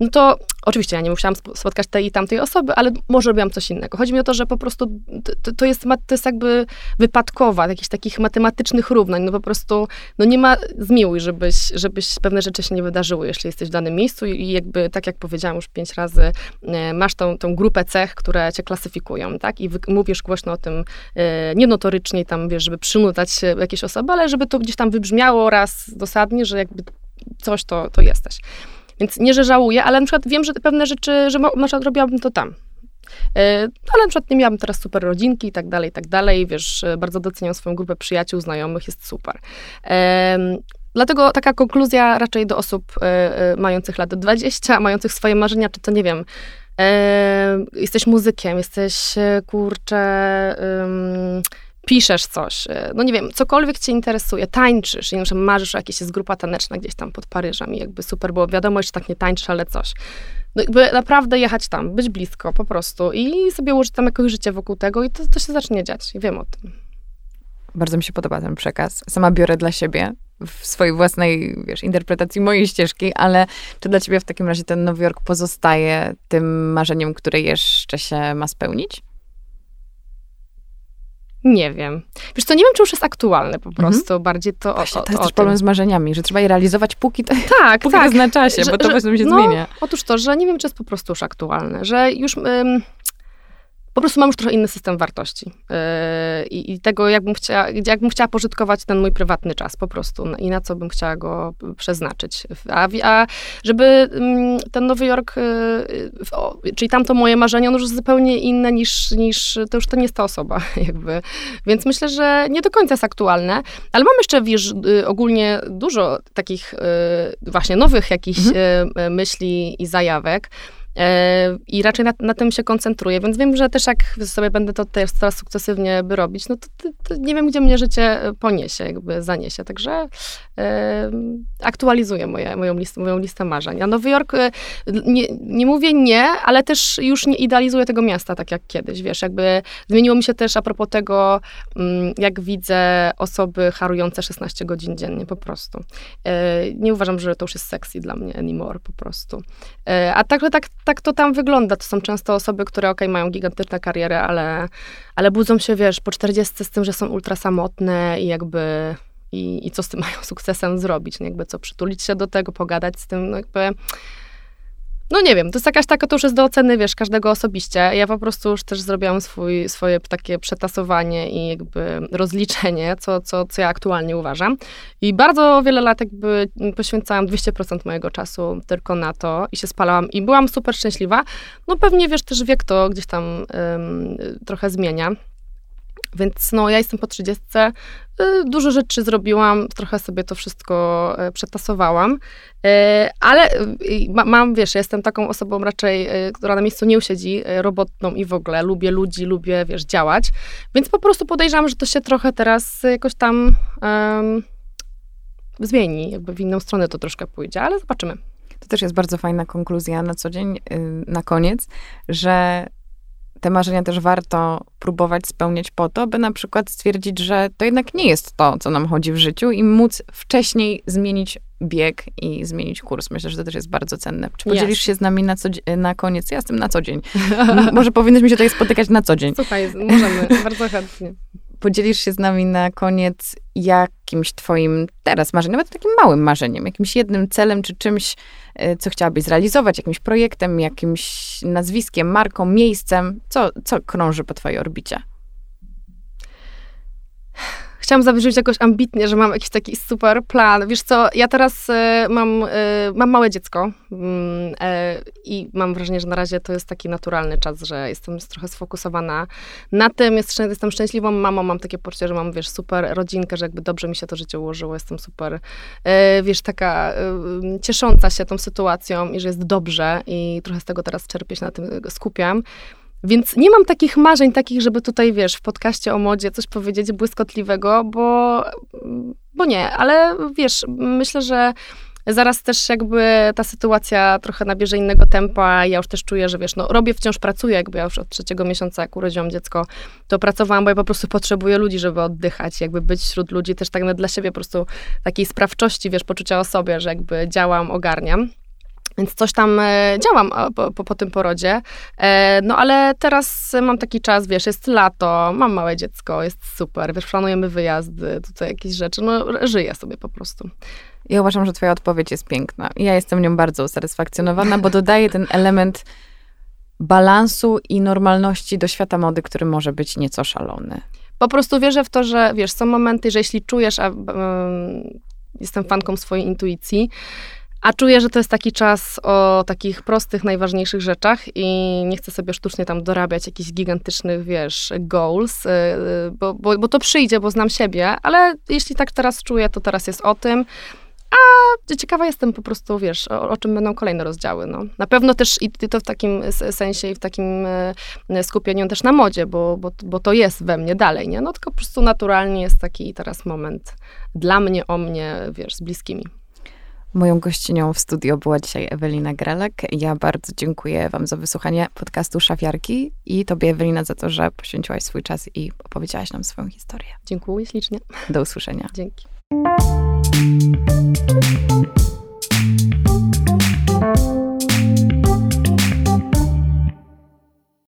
B: no to oczywiście ja nie musiałam spotkać tej i tamtej osoby, ale może robiłam coś innego. Chodzi mi o to, że po prostu to, to, jest, to jest jakby wypadkowa, jakichś takich matematycznych równań. No po prostu no nie ma zmiłuj, żebyś, żebyś pewne rzeczy się nie wydarzyły, jeśli jesteś w danym miejscu i jakby, tak jak powiedziałam już pięć razy, e, masz tą, tą grupę cech, które cię klasyfikują, tak? I mówisz głośno o tym e, nie notorycznie tam, wiesz, żeby przynudzać jakieś osoby, ale żeby to gdzieś tam wybrzmiało raz dosadnie, że jakby coś to, to jesteś. Więc nie, że żałuję, ale na przykład wiem, że pewne rzeczy, że może robiłabym to tam. ale na przykład nie miałam teraz super rodzinki i tak dalej, i tak dalej, wiesz, bardzo doceniam swoją grupę przyjaciół, znajomych, jest super. Dlatego taka konkluzja raczej do osób mających lat 20, mających swoje marzenia, czy to nie wiem, jesteś muzykiem, jesteś, kurczę, piszesz coś, e, no nie wiem, cokolwiek cię interesuje, tańczysz i na marzysz o jakiejś grupa taneczna gdzieś tam pod Paryżem i jakby super było, wiadomo, że tak nie tańczysz, ale coś. No jakby naprawdę jechać tam, być blisko po prostu i sobie ułożyć tam jakoś życie wokół tego i to, to się zacznie dziać i wiem o tym.
A: Bardzo mi się podoba ten przekaz. Sama biorę dla siebie w swojej własnej, wiesz, interpretacji mojej ścieżki, ale czy dla ciebie w takim razie ten Nowy Jork pozostaje tym marzeniem, które jeszcze się ma spełnić?
B: Nie wiem. Wiesz to nie wiem, czy już jest aktualne po mhm. prostu, bardziej to
A: właśnie,
B: o,
A: To jest też problem z marzeniami, że trzeba je realizować póki to,
B: tak,
A: póki
B: tak.
A: jest na czasie, że, bo to że, właśnie się no, zmienia.
B: Otóż to, że nie wiem, czy jest po prostu już aktualne, że już... Ym, po prostu mam już trochę inny system wartości yy, i tego, jakbym chciała, jakbym chciała pożytkować ten mój prywatny czas po prostu i na co bym chciała go przeznaczyć. A, a żeby mm, ten Nowy Jork, yy, czyli tamto moje marzenie, ono już jest zupełnie inne niż, niż to już to nie jest ta osoba jakby. Więc myślę, że nie do końca jest aktualne, ale mam jeszcze, wiesz, y, ogólnie dużo takich y, właśnie nowych jakichś mhm. Y, myśli i zajawek, I raczej na, na, tym się koncentruję, więc wiem, że też jak sobie będę to teraz sukcesywnie by robić, no to, to, nie wiem, gdzie mnie życie poniesie, jakby zaniesie. Także e, aktualizuję moje, moją, listę, moją listę marzeń. A Nowy Jork, e, nie, nie mówię nie, ale też już nie idealizuję tego miasta tak jak kiedyś, wiesz, jakby zmieniło mi się też a propos tego, mm, jak widzę osoby harujące 16 godzin dziennie po prostu. E, nie uważam, że to już jest sexy dla mnie anymore po prostu. E, a także tak tak to tam wygląda. To są często osoby, które ok, mają gigantyczne kariery, ale, ale budzą się, wiesz, po 40 z tym, że są ultra samotne i jakby i, i co z tym mają sukcesem zrobić, no jakby co, przytulić się do tego, pogadać z tym, no jakby no nie wiem, to jest jakaś taka, to już jest do oceny, wiesz, każdego osobiście. Ja po prostu już też zrobiłam swój, swoje takie przetasowanie i jakby rozliczenie, co, co, co ja aktualnie uważam. I bardzo wiele lat jakby poświęcałam 200% mojego czasu tylko na to i się spalałam i byłam super szczęśliwa. No pewnie, wiesz, też wiek to gdzieś tam um, trochę zmienia. Więc no, ja jestem po 30. Y, dużo rzeczy zrobiłam, trochę sobie to wszystko e, przetasowałam, e, ale mam, wiesz, jestem taką osobą raczej, e, która na miejscu nie usiedzi, robotną i w ogóle lubię ludzi, lubię, wiesz, działać, więc po prostu podejrzewam, że to się trochę teraz jakoś tam um, zmieni, jakby w inną stronę to troszkę pójdzie, ale zobaczymy.
A: To też jest bardzo fajna konkluzja na co dzień, y, na koniec, że te marzenia też warto próbować spełniać po to, by na przykład stwierdzić, że to jednak nie jest to, co nam chodzi w życiu i móc wcześniej zmienić bieg i zmienić kurs. Myślę, że to też jest bardzo cenne. Czy podzielisz yes. się z nami na, co, na koniec? Ja jestem na co dzień. Może powinnyśmy się tutaj spotykać na co dzień.
B: Słuchaj, możemy, bardzo chętnie
A: podzielisz się z nami na koniec jakimś twoim teraz marzeniem, nawet takim małym marzeniem, jakimś jednym celem, czy czymś, e, co chciałabyś zrealizować, jakimś projektem, jakimś nazwiskiem, marką, miejscem, co, co krąży po twojej orbicie?
B: Chciałam zabrzmieć jakoś ambitnie, że mam jakiś taki super plan. Wiesz co, ja teraz y, mam, y, mam małe dziecko y, i mam wrażenie, że na razie to jest taki naturalny czas, że jestem trochę sfokusowana na tym. Jest, jestem szczęśliwą mamą, mam takie poczucie, że mam, wiesz, super rodzinkę, że jakby dobrze mi się to życie ułożyło. Jestem super, wiesz, taka ciesząca się tą sytuacją i że jest dobrze i trochę z tego teraz czerpię się na tym skupiam. Więc nie mam takich marzeń, takich, żeby tutaj, wiesz, w podcaście o modzie coś powiedzieć błyskotliwego, bo, bo nie, ale wiesz, myślę, że zaraz też jakby ta sytuacja trochę nabierze innego tempa. Ja już też czuję, że wiesz, no robię, wciąż pracuję, jakby ja już od trzeciego miesiąca, jak urodziłam dziecko, to pracowałam, bo ja po prostu potrzebuję ludzi, żeby oddychać, jakby być wśród ludzi też tak dla siebie po prostu takiej sprawczości, wiesz, poczucia o sobie, że jakby działam, ogarniam. Więc coś tam e, działam po, po, po, tym porodzie. E, no ale teraz mam taki czas, wiesz, jest lato, mam małe dziecko, jest super, wiesz, planujemy wyjazdy, tutaj jakieś rzeczy, no żyję sobie po prostu.
A: Ja uważam, że twoja odpowiedź jest piękna. Ja jestem nią bardzo usatysfakcjonowana, bo dodaje ten element balansu i normalności do świata mody, który może być nieco szalony.
B: Po prostu wierzę w to, że wiesz, są momenty, że jeśli czujesz, a um, jestem fanką swojej intuicji, A czuję, że to jest taki czas o takich prostych, najważniejszych rzeczach i nie chcę sobie sztucznie tam dorabiać jakichś gigantycznych, wiesz, goals, y, bo, bo, bo to przyjdzie, bo znam siebie, ale jeśli tak teraz czuję, to teraz jest o tym. A ciekawa jestem po prostu, wiesz, o, o, czym będą kolejne rozdziały. No. Na pewno też i to w takim sensie i w takim e, skupieniu też na modzie, bo, bo, bo to jest we mnie dalej, nie? No tylko po prostu naturalnie jest taki teraz moment dla mnie, o mnie, wiesz, z bliskimi.
A: Moją gościnią w studio była dzisiaj Ewelina Grelek. Ja bardzo dziękuję Wam za wysłuchanie podcastu Szafiarki i Tobie, Ewelina, za to, że poświęciłaś swój czas i opowiedziałaś nam swoją historię.
B: Dziękuję ślicznie.
A: Do usłyszenia.
B: Dzięki.